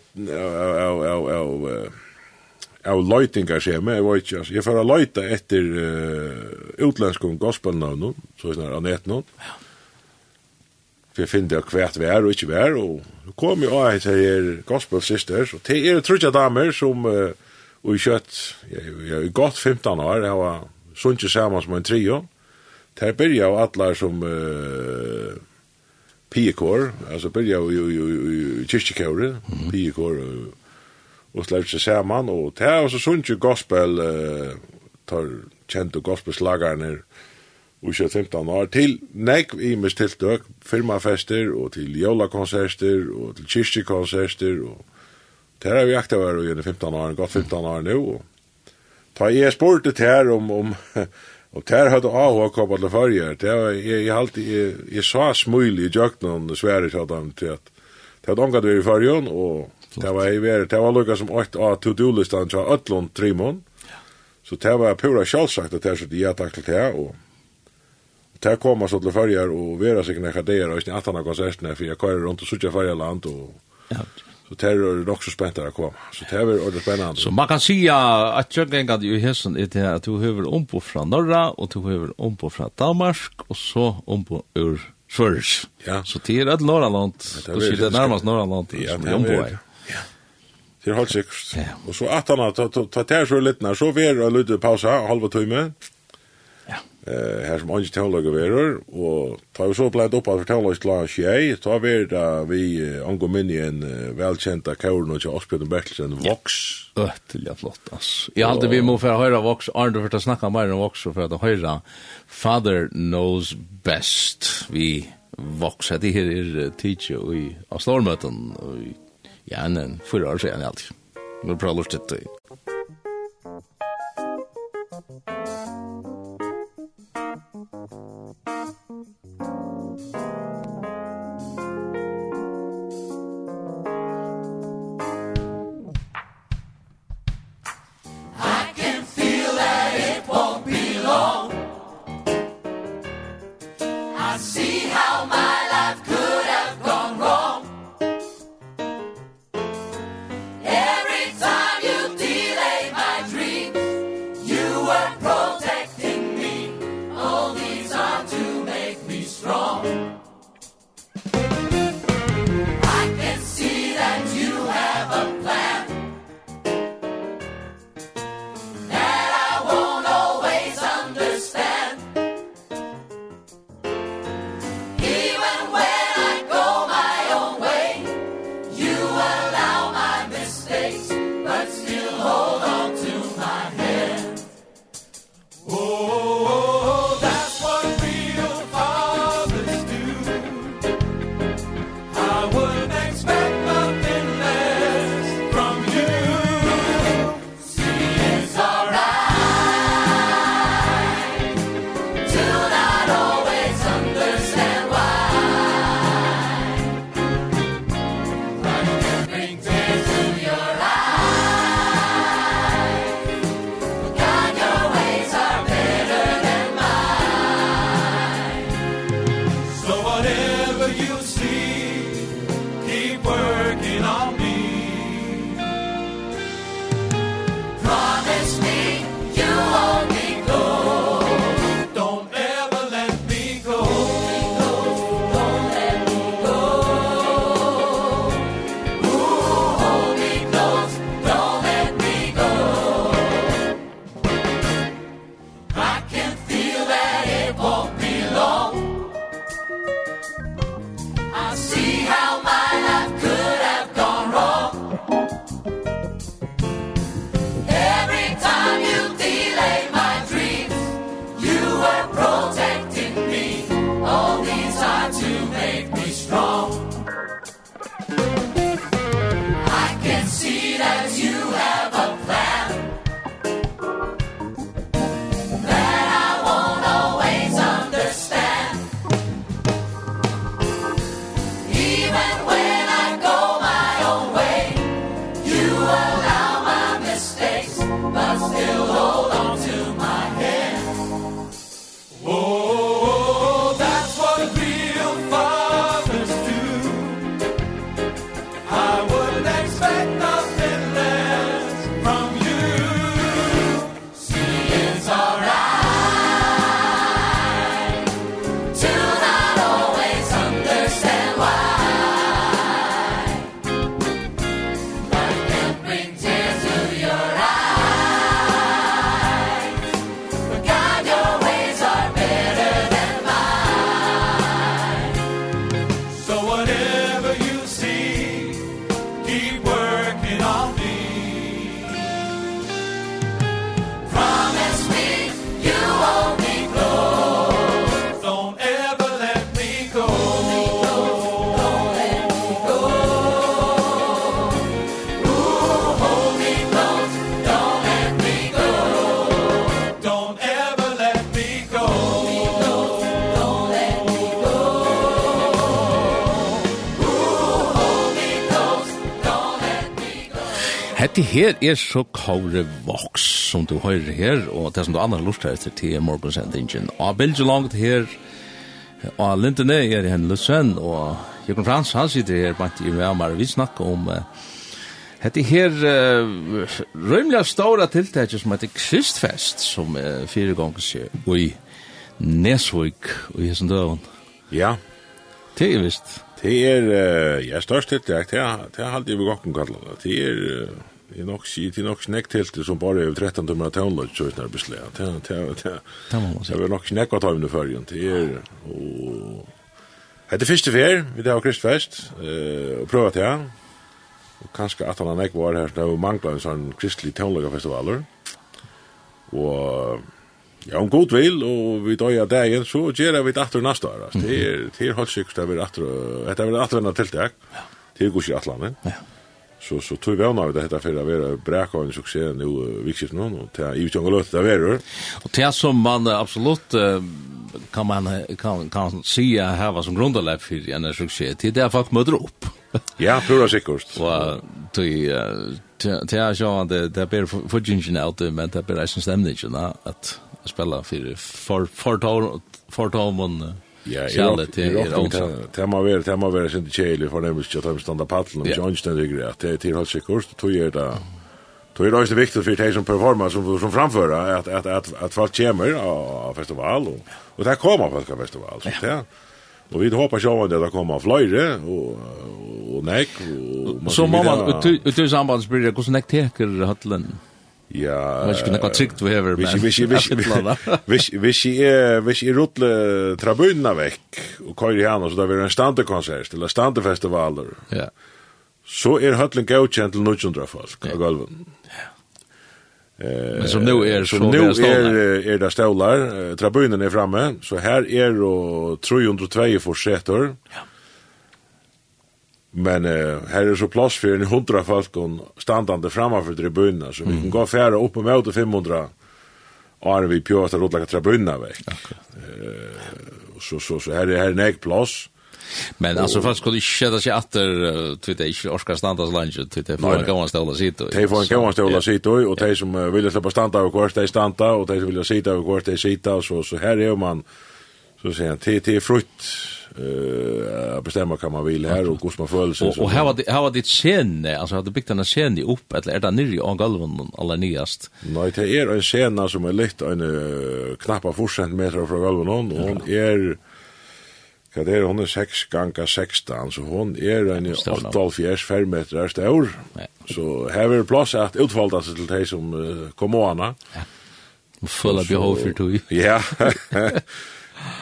av, av, av, av, av løytingar skjema, jeg vet ikke, jeg får løyta etter uh, utlendskum gospelnavn, så er det anett noen, for jeg finner det kvært vær og ikke vær, og nå kom jo av etter her gospel sisters, og det er trutja damer som, uh, og i kjøtt, jeg, jeg er godt 15 år, jeg var sunnkje saman som en trio, der byrja av allar som uh, piekår, altså byrja av i, i, i, i kyrkjekåret, piekår, og og slår seg saman, og det er også sånn ikke gospel, uh, tar kjente gospelslagerne og ikke 15 år, til nek i mis tiltøk, firmafester, og til jolakonserter, og til kyrkjekonserter, og det er vi akta vært i 15 år, godt 15 år nå, og ta jeg spurt det her om, om Og der hadde AH kommet til førje. det var, Jeg, jeg, alltid, jeg, jeg sa smøylig i jøkken og sværet til at til at det hadde omgatt vi i førjen, og Det var i veri, det var lukka som 8 av to-do-listan til Øtlund Trimon. Så det var pura sjálfsagt at det er så ja takk til det, og det koma så til fyrjar og vera sig nekka deir og i atan av konsertene, for jeg kører rundt og sutja fyrjarland og så det er nok så spent å koma. Så det er ordentlig spennende. Så man kan sija at tjøkengad i hessen er til at du høver ombo fra Norra og du høver ombo fra Danmark og så ombo ur Svörs. Ja. Så det är ett norraland. Du sitter närmast norraland. Ja, men det är Det er helt sikkert. Ja. Og så at han tar tær så litt nær, så ver og lytte pausa, halva time. Ja. Eh, her som andre teologer verer, og ta vi så bleit opp at teologer la skjei, ta ver da vi angår minni en velkjenta kauren og til Asbjørn Bertelsen, Vox. Øtelig flott, ass. Jeg halte vi må for høyra Vox, Arne for å snakka mer om Vox, for å høyra Father Knows Best, vi Vox, det her er tidsje i Astormøten, og i Ja, en fyra år sedan alltid. Det var bra lortet. er så Kåre Vox som du hører her, og det som du andre lurer etter til morgensendingen. Og bildet langt her, og Lindene er i henne Lutzen, og Jørgen Frans, han sitter her, bant i Vemar, vi snakker om uh, Hette her uh, rymliga stora tiltakje som heter Kristfest, som uh, fire ganger sier, og i Nesvik, og i hessen døven. Ja. Det er visst. Det er, uh, ja, størst tiltak, det er, det er alltid vi gokken kallet det. Det er, uh, Det är nog shit, det är nog snäckt helt som bara över 13 timmar att så när beslä. Det det det. Det var nog snäckt att ha under förgen. Det är och Det är första fär, vi det kristfest, eh, og prøver til han. Og kanskje at han ikke var her, det var manglet en sånn kristelig teologerfestivaler. Og ja, om god vil, og vi døg av dagen, så gjør vi det etter neste år. Det er helt sikkert det er etter, etter vi er etter tiltak. Det er ikke atlanen. Ja så så tog vi av det heter för att vara bräka en succé nu viktigt nu och det är ju tjonga löst det är och det som man absolut kan man kan kan se här vad som grundar för en succé det är där folk möter upp. Ja pura säkert och det det är så att det det blir fudgingen out men det blir en stämning ju att spela för för för för Ja, Kjallet til er åndsam. Det må være, det må være sin kjælig fornemmelse at de standa paddelen, men ikke åndsam ligger det, det er tilholdt seg kurs, tog er det, tog er det også viktig for de som performer, som, som framfører, at, at, at, at folk kommer av festival, og, og det kommer folk av festival, så det Og vi håper sjå at det kommer flere og, og nek Og, så må mamma, ut i samband spyrir, hvordan nek teker hattelen? Ja. Men skulle nok trygt vi hever. Hvis hvis hvis hvis hvis er hvis er rutle trabunna vekk og køyrer han så der er en standekonsert eller standefestivaler. Ja. Så er høtlen godkjent til 900 folk på gulvet. Ja. Eh, Men som nu er så nu är er där stolar, tribunen er framme, så her er og 302 försätter. Ja. Men uh, her er så plass for en hundra folk standande framför tribunen, så vi kan gå färre upp och möta 500 år vi pjåta rådlaga tribunerna väck. Uh, så, så, så här är, här är en äg plass. Men alltså fast skulle inte sätta sig att det inte orskar standa så länge till det får en gammal ställa sitt. Det får en gammal ställa sitt och de som vill slippe standa och kors de standa och de som vill sitta och kors de sitta så så här är man så sier han till till frukt eh bestämma kan man vill här och hur man följer sig. Och hur var det hur var det scene alltså hade byggt den scene upp eller är det nere i golven alla nyast. Nej det är en scene som är lite en knappa 4 cm från golven och hon är Ja, det er hun er 6 ganga 16, så hun er en 8,5 fermeter er stor. Ja. Så her er plass at utfalda seg til de som uh, kom åna. Ja. Føler behov for tog. Ja.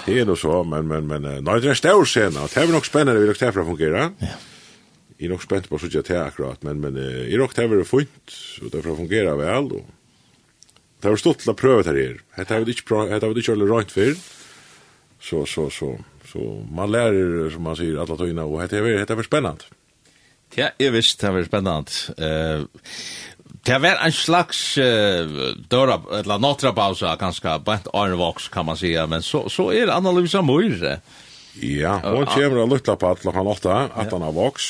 Det er då så, men, men, men, nei, det er stor scen, och det er nok spennende, vi lukker det for å fungere. Ja. Jeg er nok spänt på å sitte til akkurat, men, men, jeg är nog det å funnet, og det er for å fungere vel, og det har stått til å prøve det her. Det har vi ikke prövat, det har vi ikke kört rønt før, Så, så, så, så, man lærer, som man sier, alle tøyene, og det er det är spännande. Ja, jeg visste det var spennende. Uh, Det var en slags uh, dörra, eller några pausa, ganska bänt arnvox kan man säga, men så, så är det Anna-Louisa Moir. Ja, hon kommer att lyfta på att klockan åtta, att han har vox.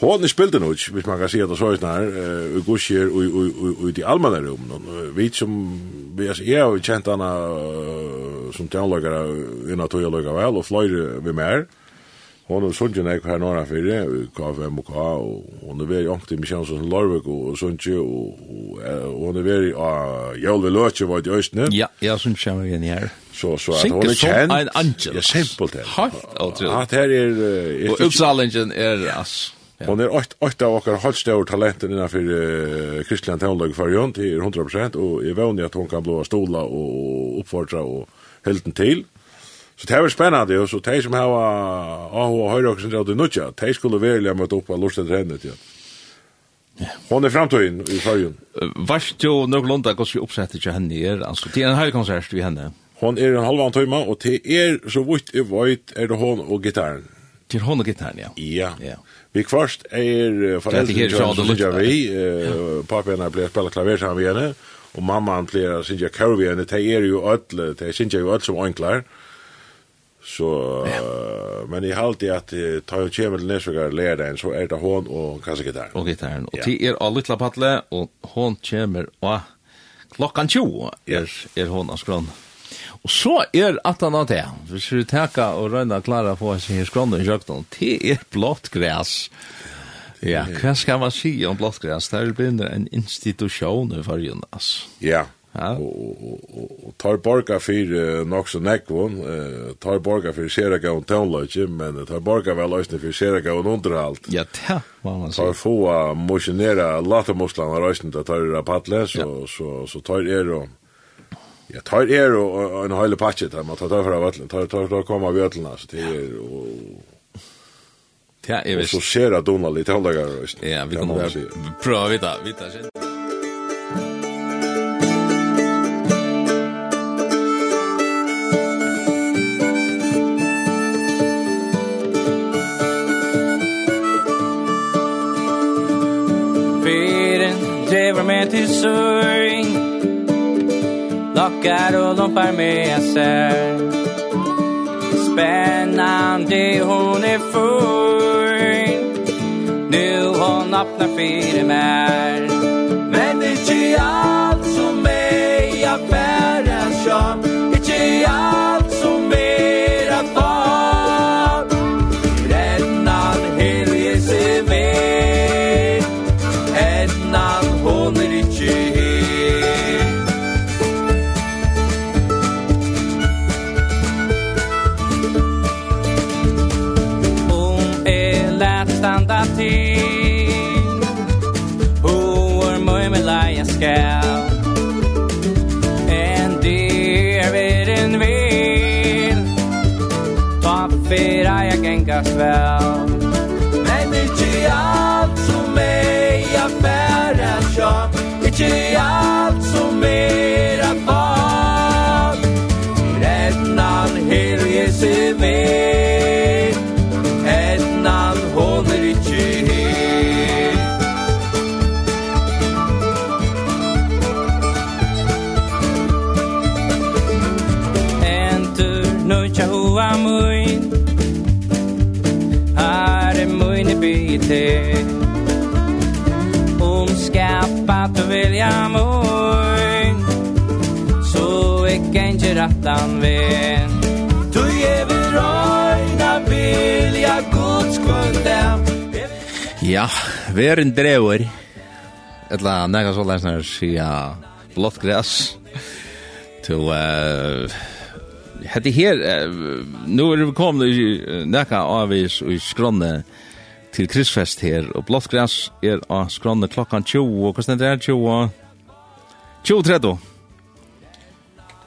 Hon är spilden ut, hvis man kan säga det så här, uh, i Gussier och i de allmänna rummen. Vi som, vi är, jag har känt henne uh, som tjänlögare innan tog jag lögare väl, och flöjde vi mer. Mm Hon og Sundje nek her norra fyrir, KFMK, og hon er veri ångt i Misjansson Lorvik og Sundje, og hon er veri av Jolvi Løtje var i Østene. Ja, ja, Sundje kommer igjen her. Så, så at hon er kjent. en angel. Ja, simpelt her. Halt, åtryd. At her er... Og Uppsalingen er, ass. Hon er 8 av okkar halvstøver talenten innanfor uh, Kristian Tøvnlag for Jønt, 100%, og jeg vannig at hon kan blåa stola og oppfordra og helden til. Mm Så det var spännande och så de som har AH och höra också det nutja, de skulle välja mot upp och lusta trendet ja. Hon är framtiden i Sverige. Vart jo nog lunda går sig uppsatt till henne er, altså, det er en hel konsert vi henne. Hon är en halvan timme och det är så vitt i vart är det hon och gitarren. Til hon og gitarren ja. Ja. Ja. Vi kvarst er foreldre är föräldrar till vi pappa när blev spela klaver sammen vi henne och mamma han blev synja Caribbean det är ju öll det synja jo ødle som enklar. Så, uh, men i halvt i at uh, ta jo kjemen til Nesvegar lærdagen, så er det hon og kanskje gitarren. Og gitarren Og ja. ti er av Lytla Patle, og hon kjemer av klokkan 20 er, er hon av skrån. Og så er at han av det, hvis vi teka og røyna klara på sin i skrån og kjøkken, ti er blått græs. Ja, hva skal man si om blått græs? Det er blitt en institusjon i fargen, altså. Ja, ja. Ja. Og, og, og tar borga for uh, nok så nekvån, uh, tar borga för Sheraka och Tonlodge, men tar borga väl lösne för Sheraka och underhalt. Ja, ja, må man säger. Tar få uh, motionera lata av lösne til tar det patle, så ja. så så tar er og, Ja, tar er og, og en hel patch där man tar för av vattnet. Tar tar då komma vi öllna så det är och Ja, Og vet. Så ser jeg Donald i tålagar. Ja, vi kommer pröva vita, vita sen. lever med til søring. Lockar och lompar med sig Spännande hon är full Nu hon öppnar för mer. Men det är allt som är affärens köp Det är allt värld amor. Så ikke gengi rattan ven Du er vi røyna vilja guds kvöldem Ja, verin drever Etla nega så lesnar sia blått græs To uh, Hette her, uh, nu er vi kommet i nekka avis og i skronne til Krisfest her, og Blåttgræs er av skranne klokkan 20, og hvordan er det 20? 20.30.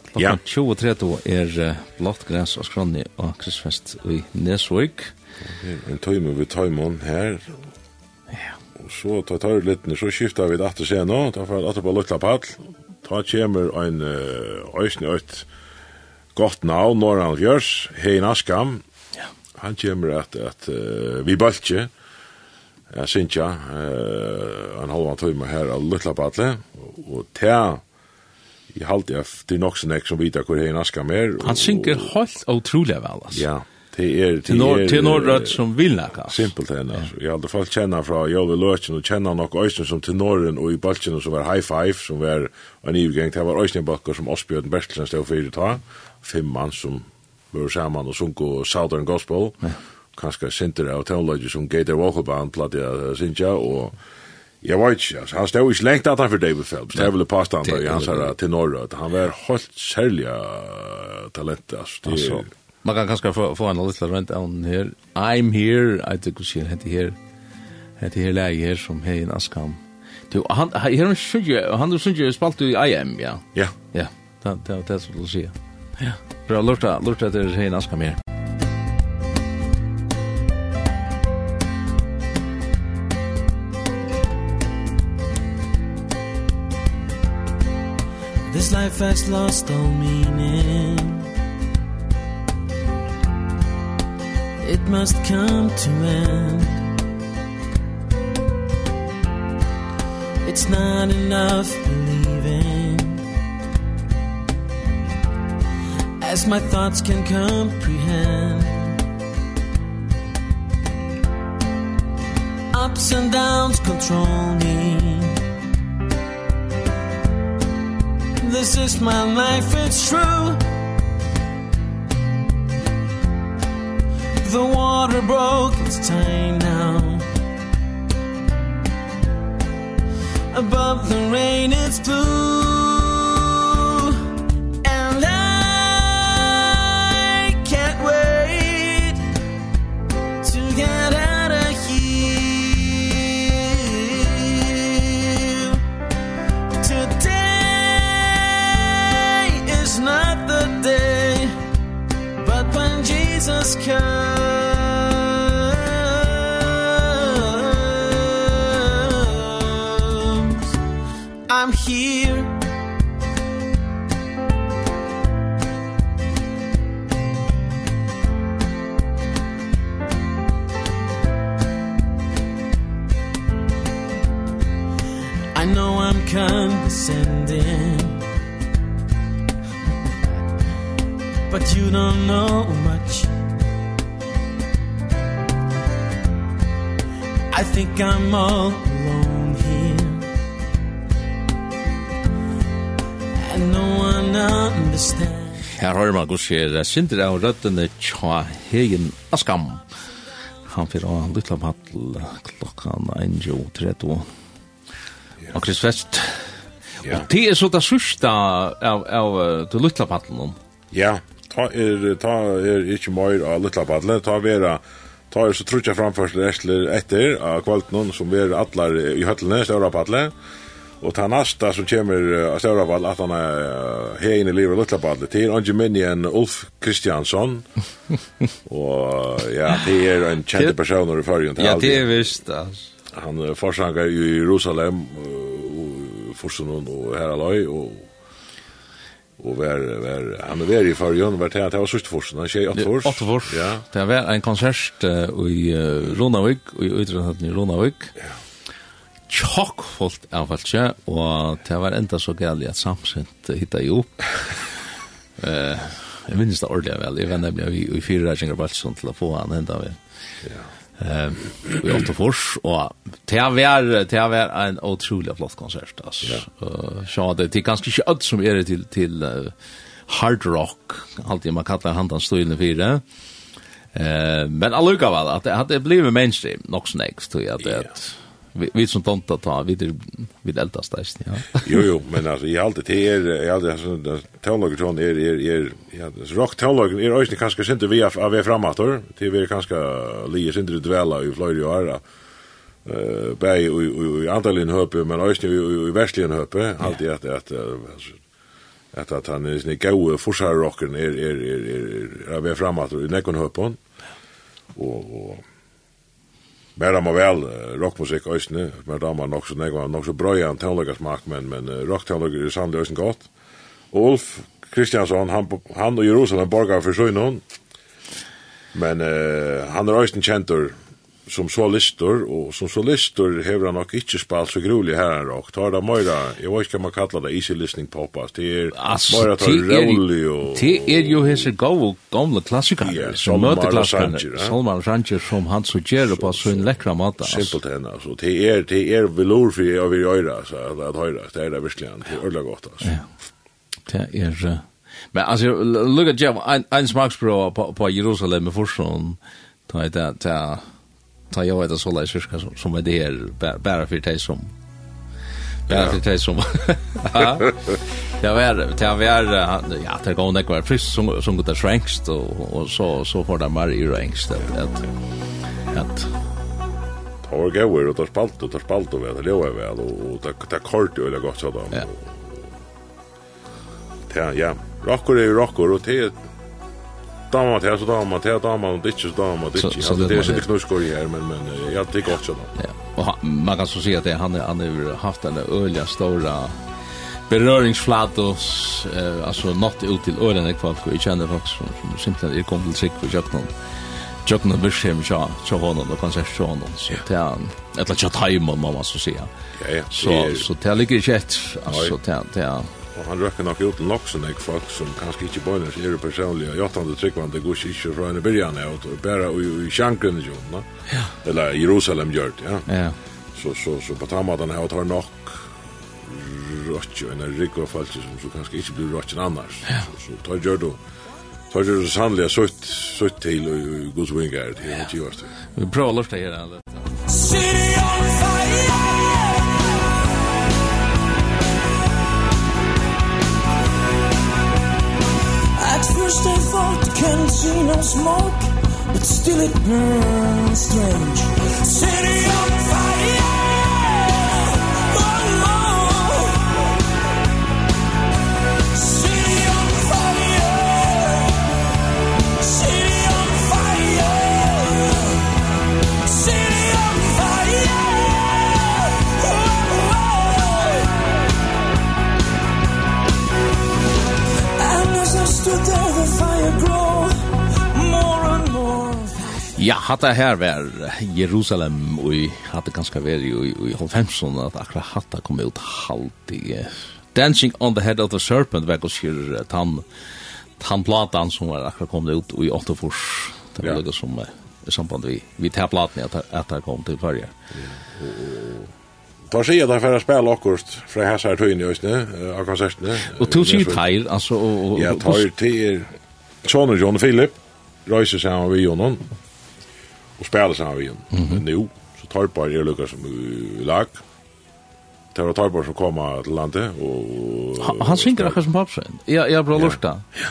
Klokkan 20.30 er Blåttgræs av skranne av Krisfest i Nesvøk. En tøyme vi tøymon her, ja. og så tar tar litt, så skiftar vi det atter nå, tar for atter på Lutla Pall, ta kjemur ein øysni øyt godt navn, Norran Fjørs, Hein Askam, han kommer at, at uh, vi baltje, Jeg synes ja, en halvann tøyme her av Lutla Batle, og ta, jeg halte jeg til nok sin ek som vita hvor jeg naska mer. Han synker helt utrolig vel, altså. Ja, det er... Til nor er, til norrødt som vil nakka. Simpelt henne, altså. Jeg halte folk kjenner fra Jolve Løtjen, og kjenner nok Øysten som til norrøn, og i Baltjen som var High Five, som var en ivgeng, det var Øysten bakker som Osbjørn Bertelsen stod fyrir ta, fem mann som var sammen og sunko Southern Gospel, ja kanskje sinter av teologi som Gator Walkabound platt jeg sinja, og jeg var ikke, altså, han stod ikke lengt at han for David Phelps, det er vel past han i hans her tenor, at han var helt særlig talent, altså. altså man kan kanskje få, få en liten rent av den her, I'm here, I think ikke hva sier, hette her, hette her leie her som hei en askam. Du, han, han, han, han, spalt i IM, ja? Ja. Ja, det er det som du sier. Ja, bra, lurta, lurta til hei en askam her. This life has lost all meaning. It must come to end. It's not enough believing. As my thoughts can comprehend. Ups and downs control me this is my life it's true. The water broke it's time now. Above the rain it's blue. just comes. I'm here. I know I'm condescending But you don't know think I'm all alone here And no one understands Her har man gus her Sinter av røddene tja hegen Askam Han fyrir å lytla på hattel klokkan 1.30 Og Chris Vest Ja. Og det er så det sørste av, av du lytla på Ja, ta er, ta er ikke mer av lytla på hattelen Ta vera er tar så trutja framførsel etter etter av kvalten som vi er atlar i nästa større på atler. Og ta nasta som kommer av større på at han er hegin i livet og på. Det er ikke minni Ulf Kristiansson. og ja, det er en kjente personer i fargen. Ja, det er visst, altså. Han forsanger i Jerusalem, uh, Forsen og Heraløy, og og vær vær han er vær i förrjun vart det att jag var sist forsen han jag 8 fors 8 fors Ja. Det var en konsert uh, i uh, Ronavik i utrandet i Ronavik. Ja. Chock fullt av falska och det var enda så gärligt att samsent hitta ihop. Eh, jeg minns det ordentligt väl. Jag vände mig i fyra räkningar bara sånt til å få han enda väl. Ja eh i Åttofors och det var det var en otroligt flott konsert alltså. Eh så det det kanske inte allt som är det till till hard rock alltid man kallar handan den stilen för det. Eh men alluga väl att det hade blivit mainstream nog snäggs tror jag att vi, vi som tomta ta, vi det vi eldast där. Ja. jo, jo, men alltså i allt det är, i allt det här, teologer sån är, är, är, ja, rock teologer är öjst kanske sent vi av vi framåt, det till vi kanske lier inte väl i Florida och eh Uh, bei och i antalin höpe, men också i, i västligen höpe, alltid att, att, att, att han är sin gode forsar rocken är, är, är, är, vi framåt är, är, är, är, och Mer damer vel rockmusikk øysene, mer damer nok så negva, nok så brøy han smak, men, men rockteologer er sannlig øysen godt. Og Ulf Kristiansson, han, han og Jerusalem borgar for søgnon, men uh, han er øysen kjentur som så listor, og som så listor hever han nok ikke spalt så grulig her og tar det møyra, jeg vet ikke hva man kallar det, easy listening popas, det er møyra tar rolig og... Det er jo hese gode gamle klassikere, yeah, som møter klassikere, Salman Ranger som han så gjerr på så en lekra mat. Simpelt henne, altså, det er, det er velor for jeg vil øyra altså, at høyra, det er det virkelig, det er øyla godt, altså. Ja, det er... Men altså look at Jeff ein smaksprova på på Jerusalem i Forsson. Ta det där ta jag vet så sålla i som, som är det här bara för dig som bara för dig som ja. Jag vet det? Jag är ja det går inte kvar frisk som som går schränkst och och så så får det mer i rängst att att att ta och gå och ta spalt och ta spalt och det lever väl och ta ta kort och det gott så då. Ja. Ja rockor är rockor och det damer til, så damer til, damer och ikke så damer ditch så så det är inte knuskor her, men men ja, det er godt sånn. Ja. Och man kan så se att han han har haft den öliga stora beröringsflatos eh altså något ut till ölen folk, og jeg kjenner folk som som simpelthen er kommet til sig for jag kan jag kan väl se og så så honom och kanske så honom så han eller så må man så si. Ja ja. Så så till ligger jet alltså till till Og han røkker nok ut nok sånn ek folk som kanskje ikke bøyner seg er personlig og jottande tryggvande gus ikke fra henne byrjan er og bare i sjankren i jorden, ja. eller Jerusalem gjør det, ja. ja. Så, så, så på tammadan her tar nok røkker og en og falsk som så kanskje ikke blir røkker annars. Ja. Så, så tar gjør du Tar gjør du sannliga sutt sutt till och godsvingar till att göra det. Vi pratar her, eller? City on fire. Can't see no smoke, but still it burns straight. hatta her var Jerusalem og i hadde ganske vært i, i Holfemsson at akkurat hatta kom ut halvdig. Dancing on the head of the serpent var gos her tann tan platan som var akkurat kom ut i 8-fors. Det var ja. som i samband vi, vi tar platan at, at det kom til Førje. Tar sig där för att spela akkurat från här så här tog in i östne av konserterna. Och tog sig tajl, alltså... Ja, tar till John och John Philip, reiser sig han vid Jonon och spela sen av igen. Mm -hmm. Nu så tar Torpar er lucka som i lag. Det var Torpar som kom til landet og... han, han synger akkurat som papsen. Ja, jag bra lurta. Ja.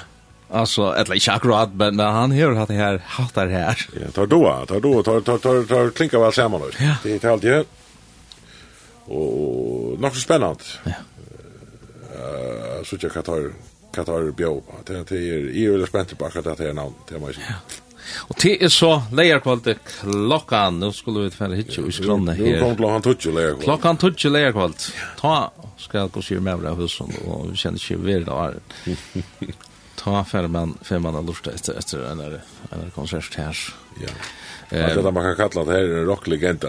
Alltså eller ikke akkurat men han hör hatt det her, hatt det her. Ja, tar doa, tar doa, tar tar tar, tar klinka vel sammen, då. Ja. Det er allt det. nok så spennende. Ja. Uh, så jag kan ta kan ta bjå. Det er, det er veldig spänt på akkurat dette her namn, det må måste. Ja. Og til er så leierkvalde klokkan, nå skulle vi fære hitje i skrannet her. Nå kom klokkan tutsi leierkvalde. Klokkan tutsi leierkvalde. Ta skal jeg gå sier med av husen, og vi kjenner ikke hver dag. Ta fære man, fære man av lortet etter, etter en, en konsert her. Ja. Eh, det man kan kalla det här her rocklegenda.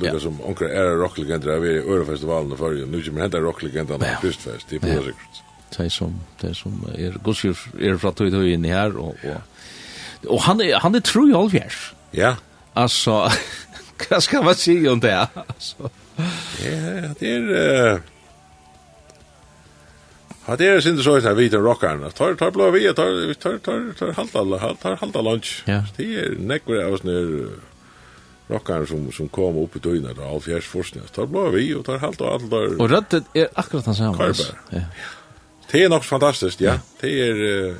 Lukka som onker är rocklegenda, vi er i Örefestivalen i nu kommer henta rocklegenda på Kristfest, det er på sikkert. Det som, det som er, gosjur er fra tøy tøy inn i her, og, og Og han er, han er true i allfjärs. Ja. Altså, hva skal man si om det? Altså. Ja, det är eh Ja, det är synd så att vi den rockaren. Tar tar blå vi tar tar tar tar halt alla tar halt lunch. lunch. Det är näkvar av snur rockaren som som kom upp i døgnet av all forskning. Tar blå vi og tar halta og alt der. Og rødt er akkurat han samme. Ja. Det er nok fantastisk, ja. Det er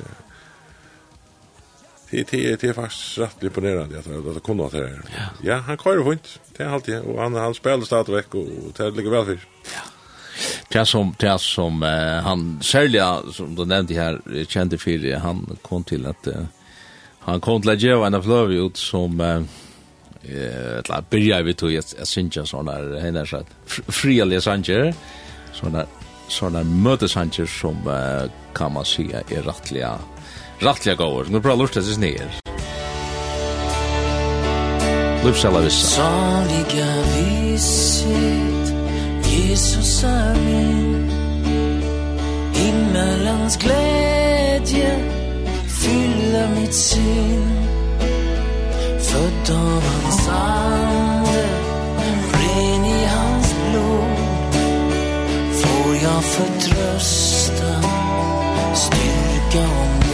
det det det är faktiskt rätt imponerande att att det kunde att det. Ja, han kör fint. Det är alltid och han han spelar stadigt veck och det ligger väl för. Ja. Det som det som han sälja som du nämnde här kände för han kom till att han kom till att göra en flöv ut som eh ett la börja vi tog ett synja såna henne så fria sanger såna såna mötesanger som uh, kan man säga är rättliga Rattliga gåvor. Nu prøver lurta sig ner. Lupsala vissa. Saliga visit Jesus är min Himmelens glädje fyller mitt sinn Född av hans ande Ren i hans blod Får jag förtrösta Styrka och mod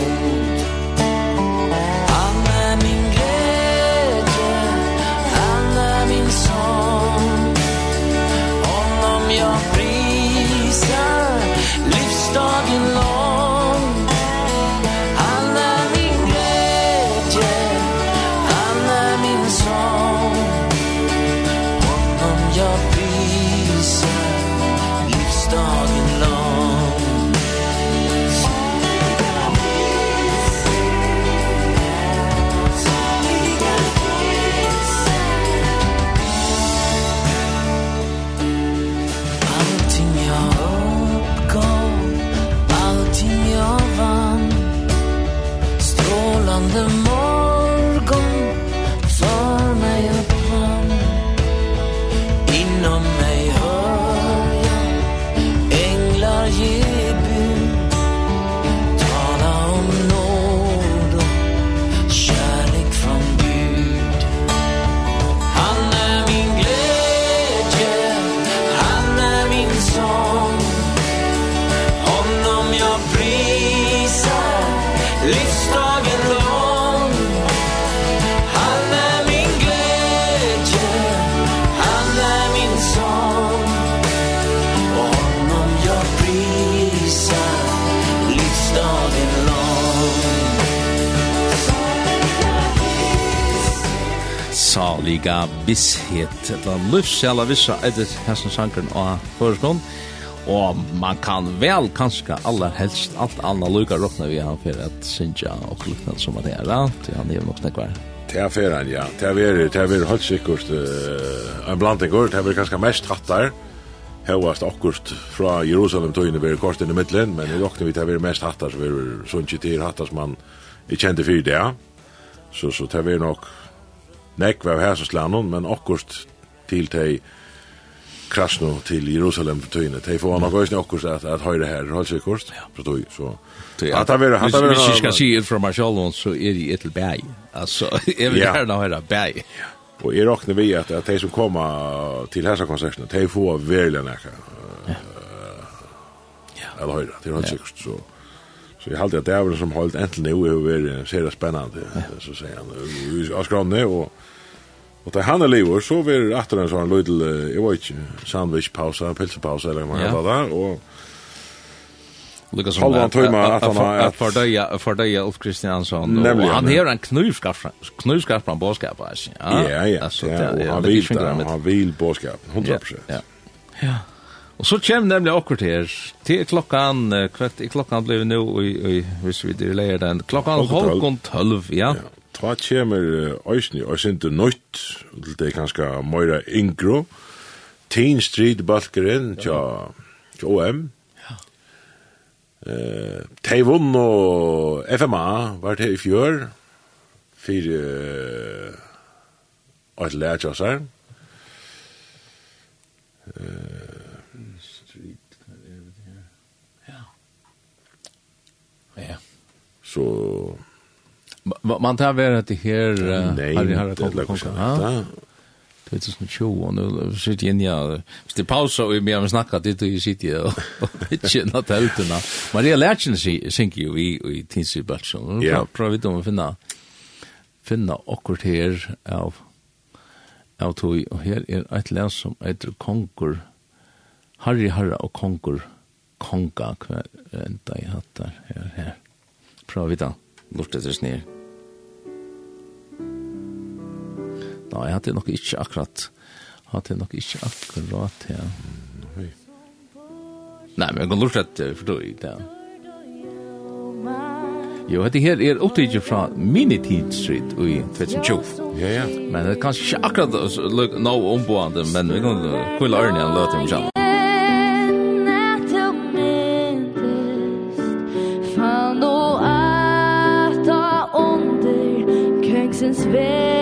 Mega Visshet, eller annet livsjæla vissa etter hessen sankeren og føreskånd. Og man kan vel kanskje aller helst alt annet lukka råkna vi har for at Sinja og lukna som han er, til han er nok snakkvar. Det er fyrir han, ja. Det er veri, det er veri helt sikkert uh, en blantingur, det er veri kanskje mest hattar. Hevast akkurst fra Jerusalem tøyne veri kort inn i middelen, men i råkna vi det er veri mest hattar, så veri sånn til hattar som man er kjente fyrir det, ja. Så, så det er veri nok nekk av hæsaslanon, men akkurat til tei krasno til Jerusalem för Tei Det får nok också något att at høyre här håll sig kort. Förstår så. Att det är att det är ska se ut från Marshallon så är det ett berg. Alltså är vi här nu här berg. Och är också vi att at de som kommer till här konserten, de får verkligen näka. Ja. Eller høyre, det är helt sikkert. så. Så jeg halte at det er som holdt enten nå, er vært ser spennende, så sier han. Vi har skrann ned, og, og da han er livet, så vil det etter en sånn lydel, jeg var ikke, sandwich-pausa, pilsepausa, eller hva det og Lucas som Halvan Tøyma at han at har att fördöja fördöja Ulf Kristiansson og han har en knivskarp knivskarp från boskap alltså. Ja, ja. Han vill han vil boskap 100%. Ja. Ja. Og så kjem nemlig akkurat her, til klokkan, kvart i klokkan blev nu, og hvis vi det leir den, klokkan halvkon tølv, ja. ja. Ta kjemmer òsni, og sindi nøyt, det er kanskje møyra Ingro, Teen Street Balkeren, tja, tja OM, Eh, Teivon og FMA var det i fjør, fire og et lærtjassar. Eh, Så... Man tar väl att det här... Nej, det är läckert. Ja. 2020 och nu sitter jag ja Hvis det pausa och vi har snackat lite och sitter jag och inte något hälterna. Maria Lertsen synker ju i, i Tinsibölsen. Ja. Prövar vi om att finna, finna akkurat här av av tog. Och här är ett län som heter Konkur. Harry Harra och Konkur. Konka, hver enda i hattar her, her prøv vi da, lort etter snir. Nei, jeg hadde nok ikke akkurat, hadde nok ikke akkurat, ja. Nei, men jeg kan lort etter, for du, ja. Jo, dette her er opptidget fra Minitidstrid i 2020. Ja, ja. Men det er kanskje ikke akkurat nå omboende, men vi kan kvile ørene og løte om sammen. this veil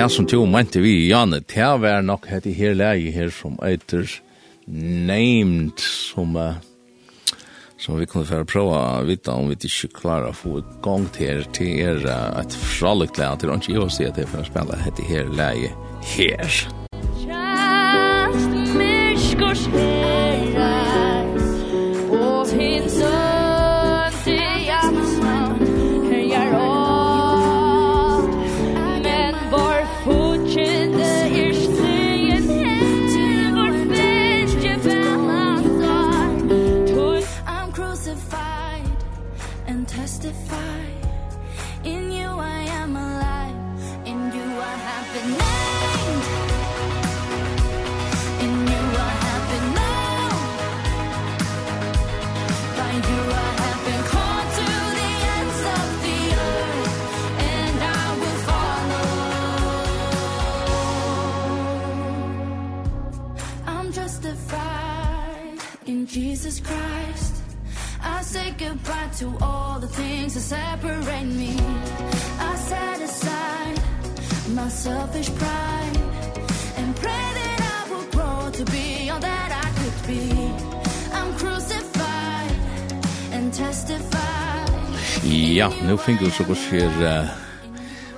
det som to mente vi, Janne, det var nok et i her leie her som eiter named som uh, som vi kunne få prøve å vite om vi ikke klarer å få i gang til til er uh, et fralikt leie til å ikke gjøre seg til for å spille et i her leie her. to all the things that separate me. I set aside my selfish pride and pray that I will grow to be all that I could be. I'm crucified and testified. Ja, nu fingur så går sér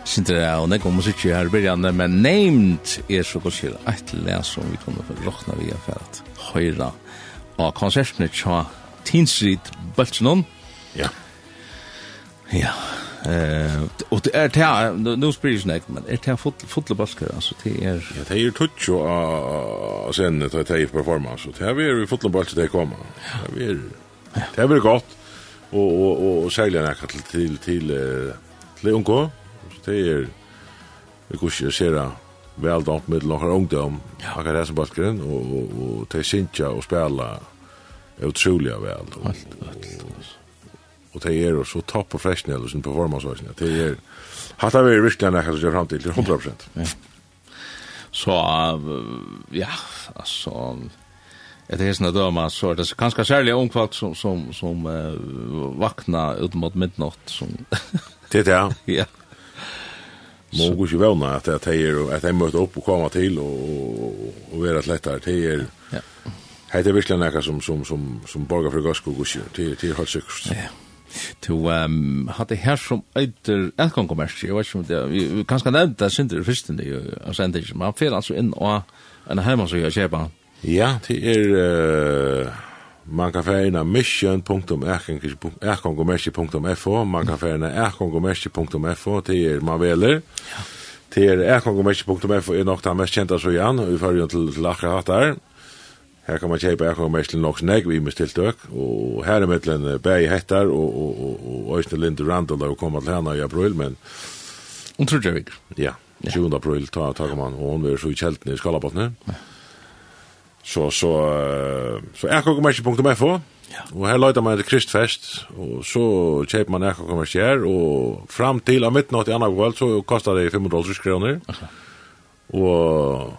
Sintra og nekko musikki her byrjan men named er så godt her eit les som vi kunne for råkna via for at høyra av konsertene tja Tinsrit Bøltsenon. Ja. Ja. Eh, och det är det nu, nu spelar ju snack men är det fot fotbollsbaskar alltså det är Ja, det är ju touch och sen det är performance så det är ju fotboll det kommer. Det är det är väl gott och och och sälja näka till till till till unga så det är vi går ju se det väl dant med några ungdom. akkurat det som baskaren och och och till synja och spela otroligt väl. Allt allt og det är så topp professionella sin performance och sånt. Det är har det varit riktigt när jag så fram till 100%. Ja. Så ja, alltså Det är såna döma så det är ganska särskilt som som som uh, vakna ut mot midnatt som Det där. Ja. Mogu ju väl när att det är att møter måste upp och komma till och och vara lättare det är Ja. Det är virkelig något som som som som borgar för gaskog och det det er helt säkert. Ja to um hatte her som eitter elkon kommersi og ikkje det vi kanskje nevnt det synder fyrsten det og sent ikkje men han fer altså inn og en heima så jeg kjepa ja det er uh, man kan fære mission.erkonkommersi.fo man kan fære erkonkommersi.fo det er man veler ja. det er erkonkommersi.fo er nok det mest kjenta så igjen og vi jo til, til akkurat her Her kan man kjeipa ekkur mest til noks negv i mistiltøk, og her er mittlen bæg hettar og, og, og, og Øystein Linde Randall og kommer til henne i april, men... Hun tror jeg ikke. Ja, 20. April ta, ta kom han, og hun er så i kjelten i Skalabotne. Så, Så, så, så punktum ja. og her løyta man til Kristfest, og så kjeipa man ekkurkommersi her, og fram til av midtnatt i annan kvall, så kostar det 500 kroner, okay. og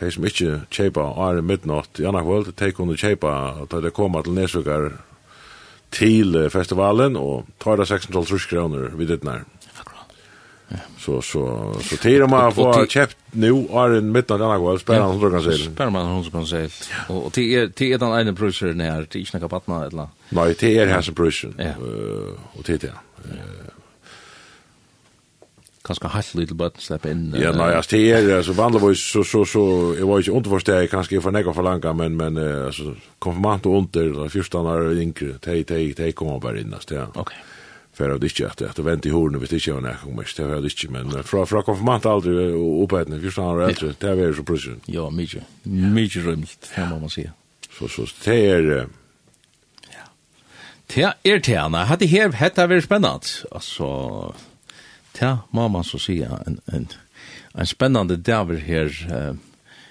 de som ikke kjøper er i midnatt i annan kvöld, de kunne kjøpe da de koma til Nesvukar til festivalen og tar det 16-12 kroner vid det nær. Så, så, så tid om man får köpt nu är en midnatt av denna kväll spelar han hundra kan seil. Sperra man som kan seil. Og det er, det er den ene pruseren her, det er ikke nekka patna eller? Nei, tid er hans pruseren, og Eh och det kanskje halt lite bara släppa in. Ja, nej, alltså det är alltså vanligtvis så så så jag var ju inte förstått kanske för några för långa men men alltså konfirmant och under första när yngre te te te kommer bara in nästa. Okej. Okay. För att det inte att det vänt i hornen visst inte när kommer det var det inte men från från konfirmant aldrig uppe när första när äldre det var så precis. Ja, mycket. Mycket rymt må man säga. Så så det är Ja. Det är det, nej. Hade här hade varit spännande. Alltså ja, må man så si, en, en, en spennende daver her, uh,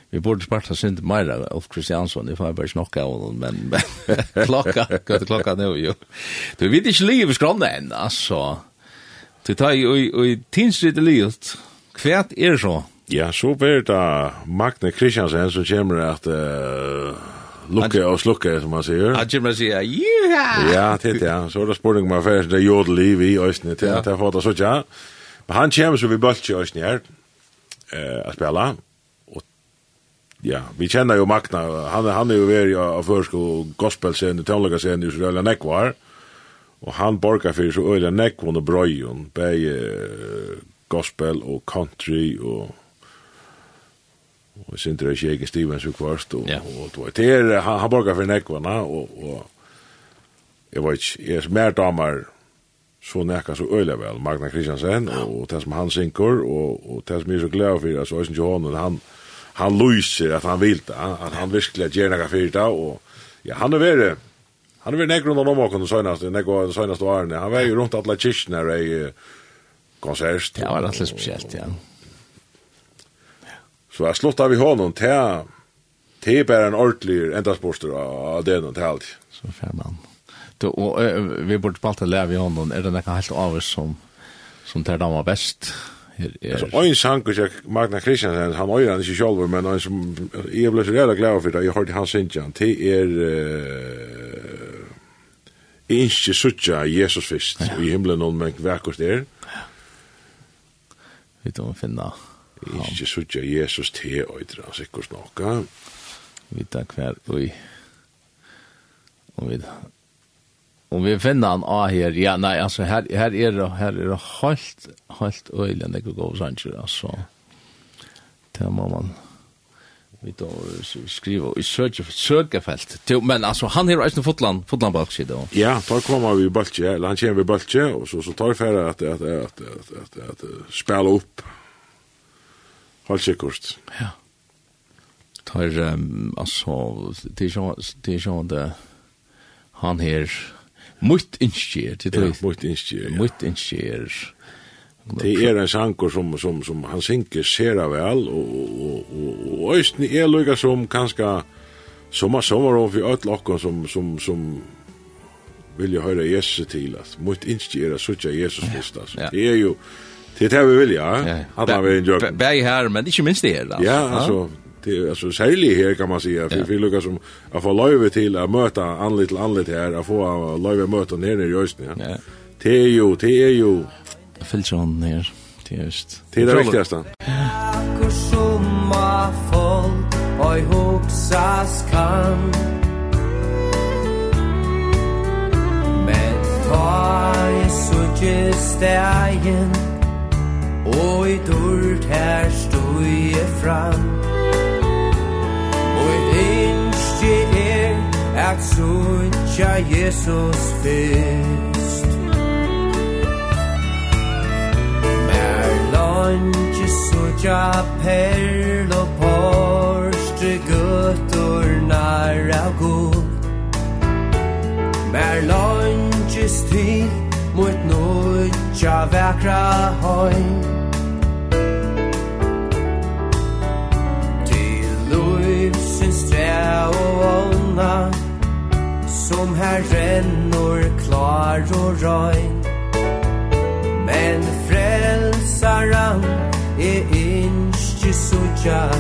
vi borde sparta synd meira Ulf Kristiansson, det får bare snakka av honom, men, men klokka, gott klokka nu, jo. Du vet ikke liv skrånne enn, altså. Du tar jo i tinsrit i livet, kvært er så? Ja, så blir det Magne Kristiansen som kommer at uh, lukke og slukke, som man sier. Han kommer og sier, yeah! Ja, titt, ja. Så er det spurning om affærs, det er jodel i vi i Østene, til at jeg får det så tja. Ja. Men han kommer så vi bølt i oss nær eh, å spille. Og, ja, vi kjenner jo Magna. Han, han er jo veri av først og gospel-scenen, tøvnlega-scenen i Israel og Nekvar. Og han borgar fyrir så øyla Nekvon og Brøyon, begge eh, gospel og country og og Sindra Sjegen Stevens og Kvart og, yeah. og, og det er, han, han borgar fyrir Nekvona og, og jeg vet ikke, jeg er mer damer så nekka så øyla vel, Magna Kristiansen, ja. og, det som han synker, og, og det som er så glad for, altså Øysen Johanen, han, han lyser at han vil det, at han virkelig gjør nekka fyrt det, og ja, han er veri, han er veri nekker rundt om åkken den søgnaste, nekker den søgnaste årene, han var jo rundt alle kyrkene i konsert. Det var alltid spesielt, ja. Så jeg slutta vi honom til, til bare en ordentlig endagsborster av det noe til alt. Så fjerde mann du, og vi burde spalte leve i hånden, er det nekka helt av oss som, som tar damer best? Er, er... Altså, en sanker jeg, Magna Kristiansen, han øyre han ikke selv, men han som, jeg ble så redd glad for det, jeg hørte hans han, det er, uh, jeg ikke suttja Jesus fyrst, ja. i himmelen og men vekkert er. Ja. Vi tar å finne Jeg ikke suttja Jesus til øyre, han sikkert snakka. Vi tar hver, og vi, og vi, om vi finner han av her, ja, nei, altså, her, her er det, her er det helt, helt øyelig, det går godt sanger, altså, det må man, vi då skriva i søke, för sökerfält. Men alltså han er ju fotland fotland balkse då. Ja, da kommer vi balkse, han kommer vi Baltje, och så så tar färra att att at, att att spela upp. Håll sig kort. Ja. Tar alltså det är ju det är ju det han her, Mutt inskjer, til det. Ja, mutt inskjer, ja. Mutt inskjer. Det er en sanger som, som, som han synker sera vel, og, og, og, og Øysten er lukka som kanska sommer sommer om vi öll okkon som, som, som vilja høyra Jesus til, at mutt inskjer er suttja Jesus Kristus. Ja. Det er jo, det er det vi vilja, ja. Ja, har en. Bæg her, men ikke minst det her, altså. Ja, altså, det alltså särskilt här kan man säga för vi lukar som att få löve till att möta anlit till anlit här att få löve möta ner i rösten ja. ja. Det är ju det är ju filtron ner det är just. Det är det viktigaste. Kursumma folk oj hoxas kan Men ta i suttjestein Oj durt her stod fram Hvor innskje er at suttja Jesus fyrst Mer langi suttja perl og porstre guttur nær av god. Mer langi stil mot nutja vekra høy God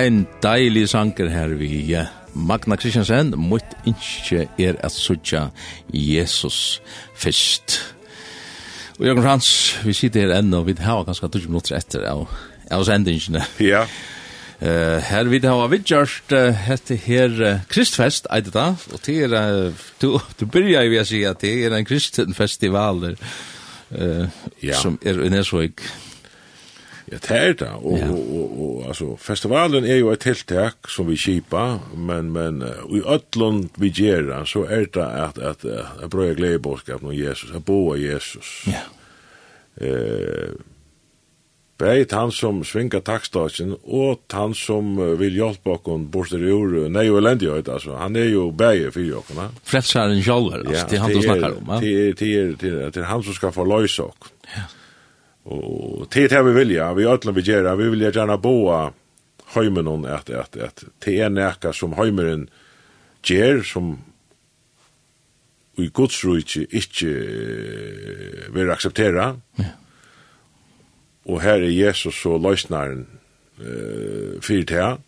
ein deilig sanger her vi Magna Kristiansen, mot innskje er at sutja Jesus fyrst. Og Jørgen Frans, vi sitter her enda, og vi har ganske 20 minutter etter av, av sendingene. Ja. Uh, her vi har vi gjort uh, hette her uh, Kristfest, eit da, og til er, uh, du, du byrja jo å si at det er en kristenfestival uh, ja. som er i Nesvøk. Ja Ja, det er det. Og, ja. og, og, og altså, festivalen er jo et tiltak som vi kjipa, men, men uh, i Øtlund vi gjerra, så er det at, at, at jeg brøy glede bortskapen om Jesus, jeg av Jesus. Ja. Eh, Beit han som svinga takstasen og han som vil hjelpe okkon borster i ur, nei og elendighet, altså, han er jo beie fyrir okkon. Frelsaren sjálver, altså, ja, det er han du snakkar om. Ja, det er, det er, det er, det er han som skal forløysa okkon. Ja. Og til det vi vilja, vi ødlen vi gjerra, vi vilja gjerne boa høymen hon at, at, at det er nekka som høymeren gjer, som i Guds rujtje ikkje vil akseptera. Ja. Og her er Jesus og løsnaren uh, fyrir til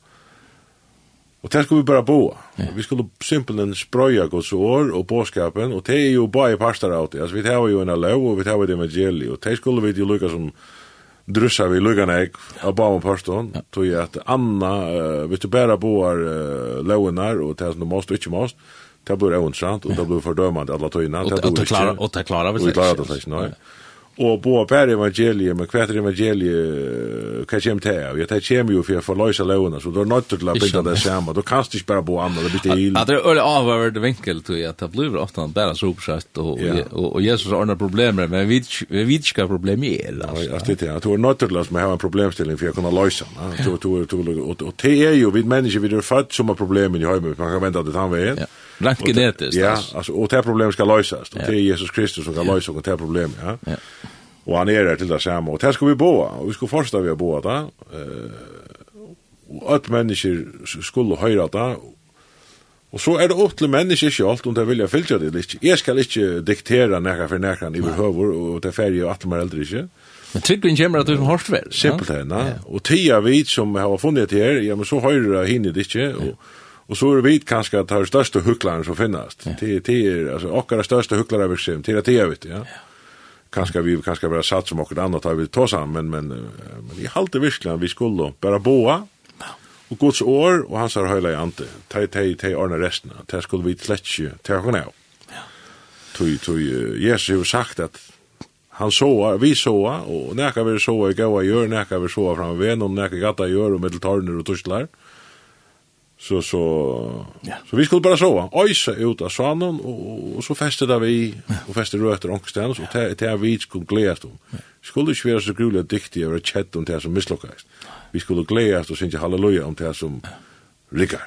Og det skulle vi bara boa. Ja. Vi skulle simpelthen sprøya Guds år og båskapen, og det er jo bare parster av det. Altså, vi tar jo en lov, og vi tar jo et evangelie, og det skulle vi jo lukka som drussa vi lukka nek av bare parstån, ja. tog jeg at Anna, uh, hvis du bare boar uh, lovenar, og det er som du måst og ikke måst, det blir eventrant, og det blir fordømant alle tøyna, det blir. Og det klarer vi slik. Og det klarer vi slik, og bo per evangeliet, men hva er evangeliet, hva kommer til Ja, det kommer jo for å få løse løyna, så du er nødt til å bygge det samme, du kan ikke bare bo andre, det blir til. Ja, Det er øyelig avhørt vinkel til at det blir ofte bare så oppsett, og, og, og Jesus har andre problemer, men vi vet ikke hva problemet er. Ja, det er det, du er nødt til å ha en problemstilling for å jeg kan løysa, og det er jo, vi mennesker, vi er født som har problemer i høyme, man kan vente at det tar veien, ja. Rent genetiskt. Ja, alltså och det problemet ska lösas. Ja. Det är Jesus Kristus som kan lösa och det problemet, ja. ja. Och han är där till det samma. Och det ska vi boa. Och vi ska första vi boa där. Eh och att människor skulle höra det. Och så är det upp till människor självt om de vill följa det lite. Jag ska inte diktera nära för nära i behöver och det färger att är äldre inte. Men tryggvinn kommer at du som hårst vel. Simpelt henne. Ja. Og tia vi som har funnet her, ja, men så høyre hinne det ikke, og Och så är det vit kanske att ha största hucklaren som finnas. Det det är alltså och största hucklare vi ser till att det vet ja. Kanske vi kanske bara satt som och annat har vi ta sammen men men i allt det vi skulle bara boa. Och Guds år och hans har hela ante. Ta ta ta ordna resten. Det skulle vi släcka. Ta hon av. Ja. Tui tui Jesus har sagt att han såa, vi såa, og nekka vi såa i gaua gjør, nekka vi såa fram ved, og nekka gata gjør, og mitteltarner og turslar. Mm Så så ja. så vi skulle bara sova. Ösa ut av svanen och, och så fäste där vi och fäste rötter och stäns och det det vi skulle glädjas om. Skulle ju vara så gruliga diktiga över chat om det som misslyckades. Vi skulle glädjas och synge halleluja om det som rikkar.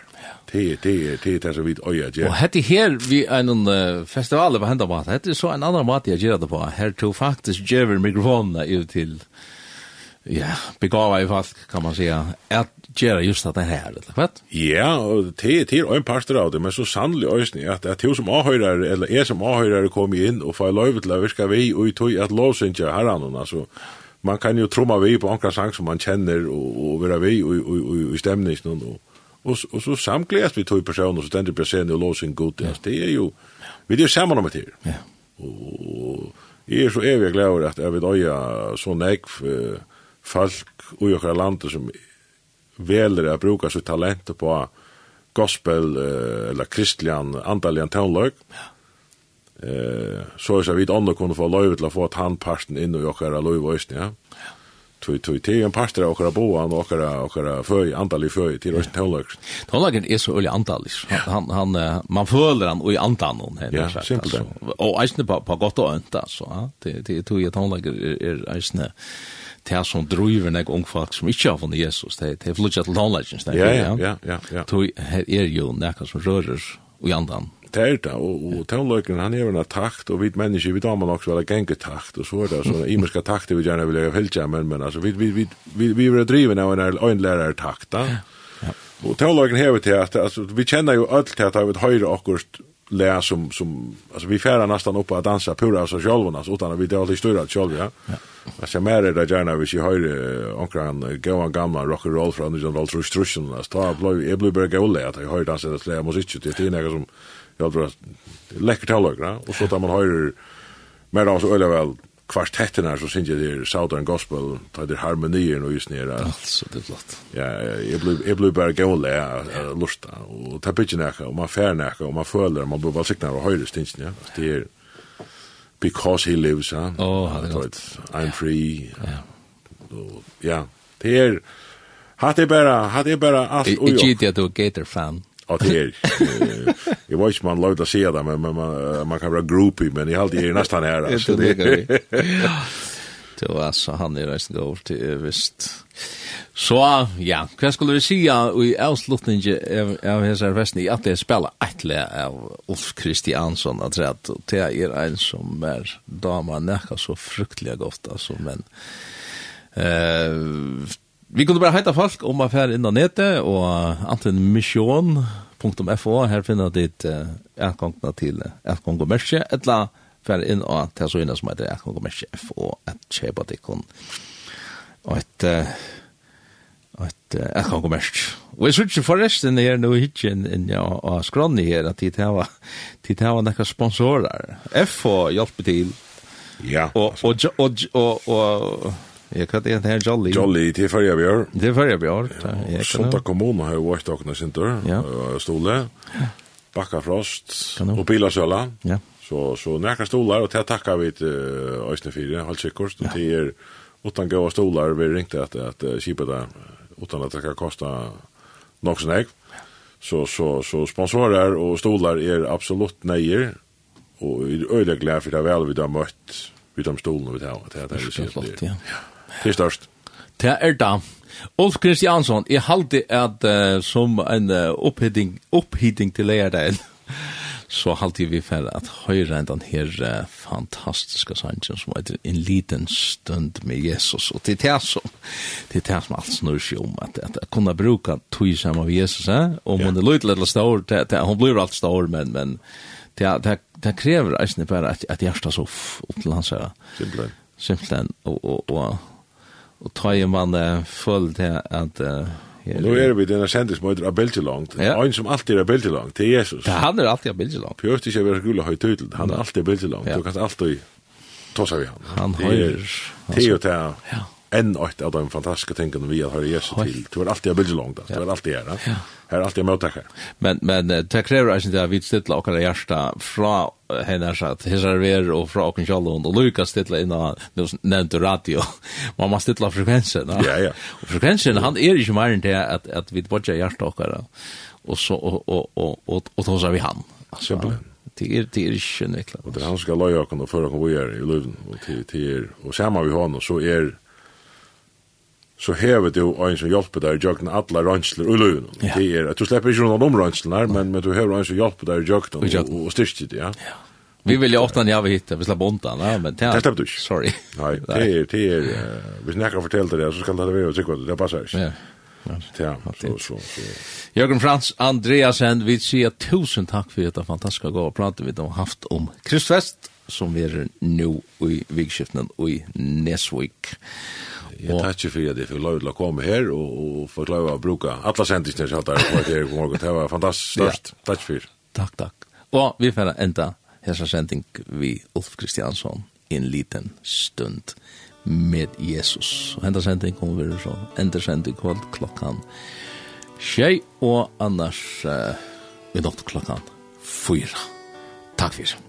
Det det är det det så vid öja ja. Och hade här vi en uh, festival på hända mat. Hade så en annan mat jag det på. Här tog faktiskt Jever mikrofonerna ut till ja, begava i folk kan man säga at gjøre just at det her, eller hva? Ja, og det är till en pastor av det men så sannolikt ösning at att hur som avhörar eller är som avhörar kommer inn og får løyve til å virka vi och i tog att lovsynja herran altså, man kan jo trumma vi på ankra sang som man kjenner, og, og vara vi och och i stemningen, og, og, og, och så samgledes vi tog personer så ständigt blir sen och lovsyn god ja. det er jo, vi er jo samman om det här. Ja. jeg er så evig glad at jeg vil öja så nekv, för folk i okra landet som veler å bruka sitt talent på gospel eller kristlian andalian tonløk, eh, så er det vidt andre kunne få løyve til å få tannparten inn i okkar løyve òsne, ja. Tui tui tui en parter av okkara boan og okkara okkara føy andalig føy til røsten tåløk. Tåløkken er så øyelig andalig. Han, han, man føler han og i andan hon. Ja, simpelt det. Og eisne på, på godt og ønt, altså. Det tui at tåløkken er eisne det som driver nek ung folk som ikke har funnet Jesus, det er flutja til håndleggen. Ja, ja, ja. ja, ja. Tog, her er jo nekka som rører i andan. Det er det, og, og tøvnløkene, han er en takt, og vi mennesker, vi damer nok så er det genge takt, og så er det sånne imerska takter vi gjerne vil gjøre fylkja, men, men altså, vi, vi, vi, vi, vi er driven av en øynlærer takt, da. Ja. Og tøvnløkene hever til at, altså, vi kjenner jo alt til at vi høyre akkurat lä som, som, altså, vi færer nesten oppe å dansa pura av seg sjølvene, utan at vi det alltid styrer alt ja. ja ser mer det gärna vi ser hör onkran gåan gamla rock and roll från den roll through truschen där ta blå i blå berg lä att jag hör dansa det slä musik till det några som jag tror läckert håller och så tar man hör mer alltså eller väl kvartetterna så syns jag det är Southern Gospel, tar det harmonier och just nere. Alltså, det är flott. Ja, jag blir bara gåle, jag lusta, och ta pitchen bytje och man fær nekka, og man följer man blir valsikna och høyre stinsen, ja. Det är because he lives, ja. Oh, I'm free. Ja. Ja, det er, hatt er bare, hatt er bare alt og jo. Ikke at du er Gator-fan. Ja, det er, Jag vet inte man lov att säga det, men man, man kan vara groupie, men jeg halte jeg er nesten her, är Det er Jo, altså, han er reisende over til er visst. Så, ja, hva skulle vi sija i avslutningen av hessar festen i at det spela eitle av Ulf Kristiansson at rett, og det er en som er dama nekka så fruktelig godt, altså, men eh, vi kunne bare heita folk om affær innan nete, og anten misjon.fo, her finner ditt uh, avgangna til avgang og merke, eller fer inn og ta så innan som heter jeg kommer sjef og at Cheba det kun og et at jeg kan gå mest og jeg synes ikke forresten in in ja inn og skronni her at de tava de tava nekka sponsorer FO hjelper til ja og og og og Jeg kan det her Jolly. Jolly til Førja Bjør. Til Førja Bjør. Sonta kommune har jo vært åkne sin tur. Stole. Bakka Frost. Og Pilasøla. Ja. Så så näka stolar och jag tackar vi eh Ösne 4 halt checkkost och det är utan goda stolar vi ringte att att köpa det utan att det ska kosta något sånt Så så så sponsorer och stolar är absolut nejer och vi är öliga glada för det väl vi har mött vi de stolarna vi har att det är så flott ja. Det är störst. Det är det. Ulf Kristiansson, jeg halte at uh, som en uh, opphiting, opphiting til lærdagen, så halte vi for at høyre enn den her uh, fantastiske sangen som heter En liten stund med Jesus. Og det er det som, det er det som alt snur seg om, at, at jeg kunne bruke tog sammen med Jesus, eh? og om ja. er lyder litt stor, det, det, hun blir alt stor, men, men det, det, det krever eisne bare at, at hjertet så opp til hans her. Simpelthen. Simpelthen, og, og, og, og, og ta i man uh, følg til at uh, Og nå er vi denne sendismøyder av Belgelangt. Ja. En som alltid er av Belgelangt, det er Jesus. Ja, han er alltid av Belgelangt. Pjørt ikke være gula høy høyt, han er alltid av Belgelangt. Ja. Du kan alltid tossa vi han. Han høyrer. Det er jo til ja. enn åkt av de fantastiske tingene vi har høyre Jesus til. Du er alltid av Belgelangt, du er alltid her. Ja. Her er alltid av møttakker. Men, men det krever ikke at vi stiller okkar hjärsta fra henne sagt, hissar ver og fra åken kjallon, og Lukas stilla inn av nu nevnte radio, man må stilla frekvensen. Ja, ja. Og frekvensen, han er ikke mer enn det at, at vi bodja hjertet okkara, og så, og, og, og, og, og tåsa vi han. Altså, det er, det er ikke nøkla. Og det er han som skal løye okken og føre okken vi er i løven, og til, til, og sammen vi honom, så er, så hever du en som hjelper deg i jøkken alle rønsler og løven. Ja. Det er, du slipper ikke noen om rønslene, men, men du hever en som hjelper deg i jøkken og, og, og styrker det, ja. ja. Vi vill ju åtna när vi hittar, vi slapp ontan, ja, men det Det släppte du. Sorry. Nei, det er, det er, är vi snackar fortällde det så skal det være sikkert, det passar. Ja. Ja, så så. så. Jørgen Frans Andreasen, vi sier tusen takk for dette fantastiske gode pratet vi har haft om Kristfest som vi er nå i vikskiftene i Nesvik. Jeg takker for at jeg for lov til å komme her og, og forklare å bruke alle sendisene som har vært her i morgen. Det var fantastisk størst. Ja. Takk for Takk, takk. Og vi får enda hessa sending vi Ulf Kristiansson i en liten stund med Jesus. Og enda sending kommer vi så enda sending kvall klokkan tjej og annars uh, vi nått klokkan fyra. Takk for.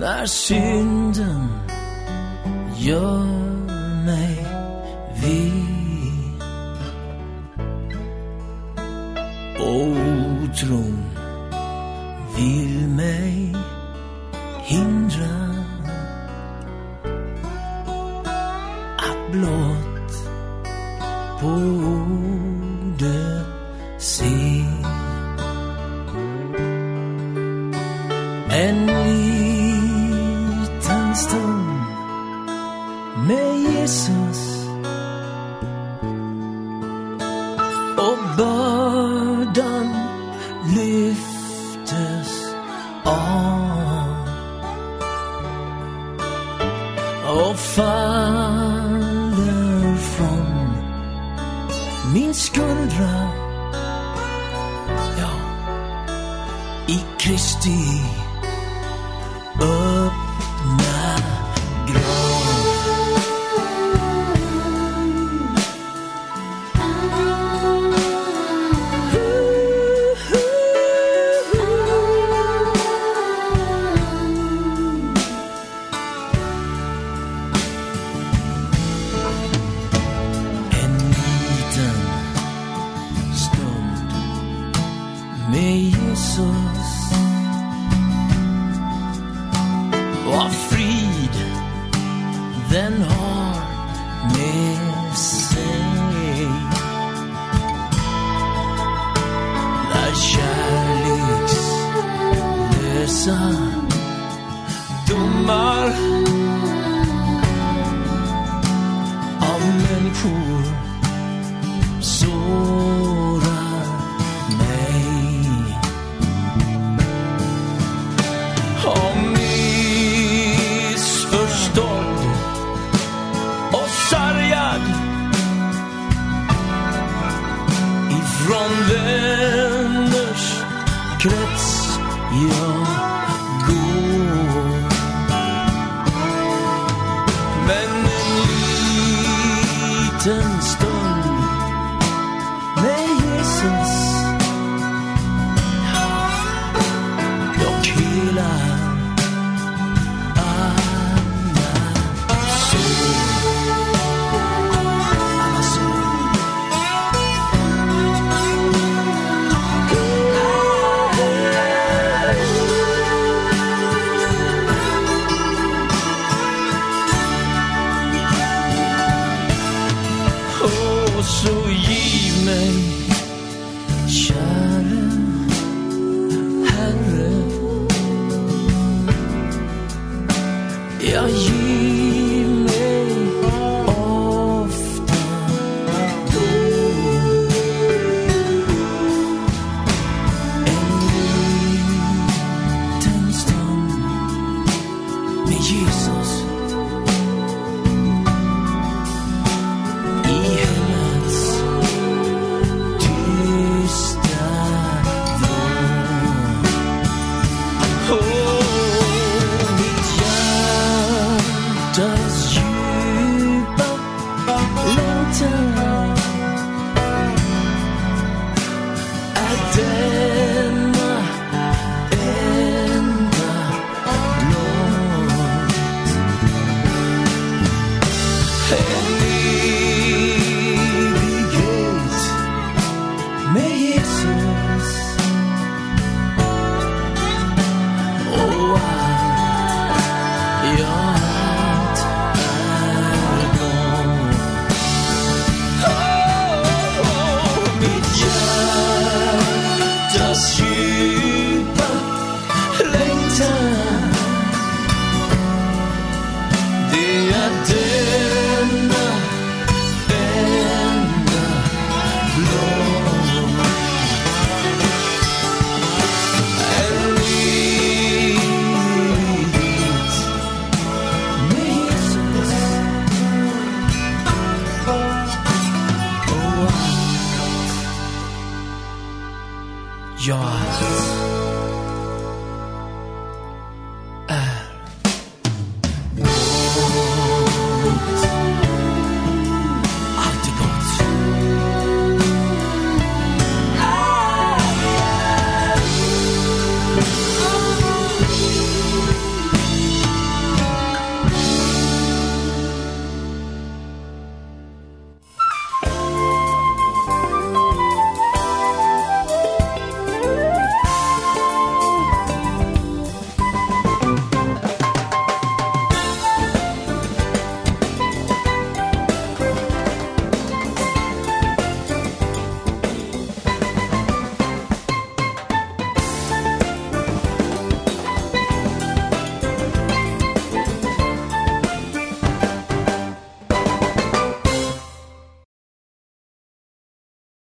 När synden gör mig vid. Otron vill mig så giv mig.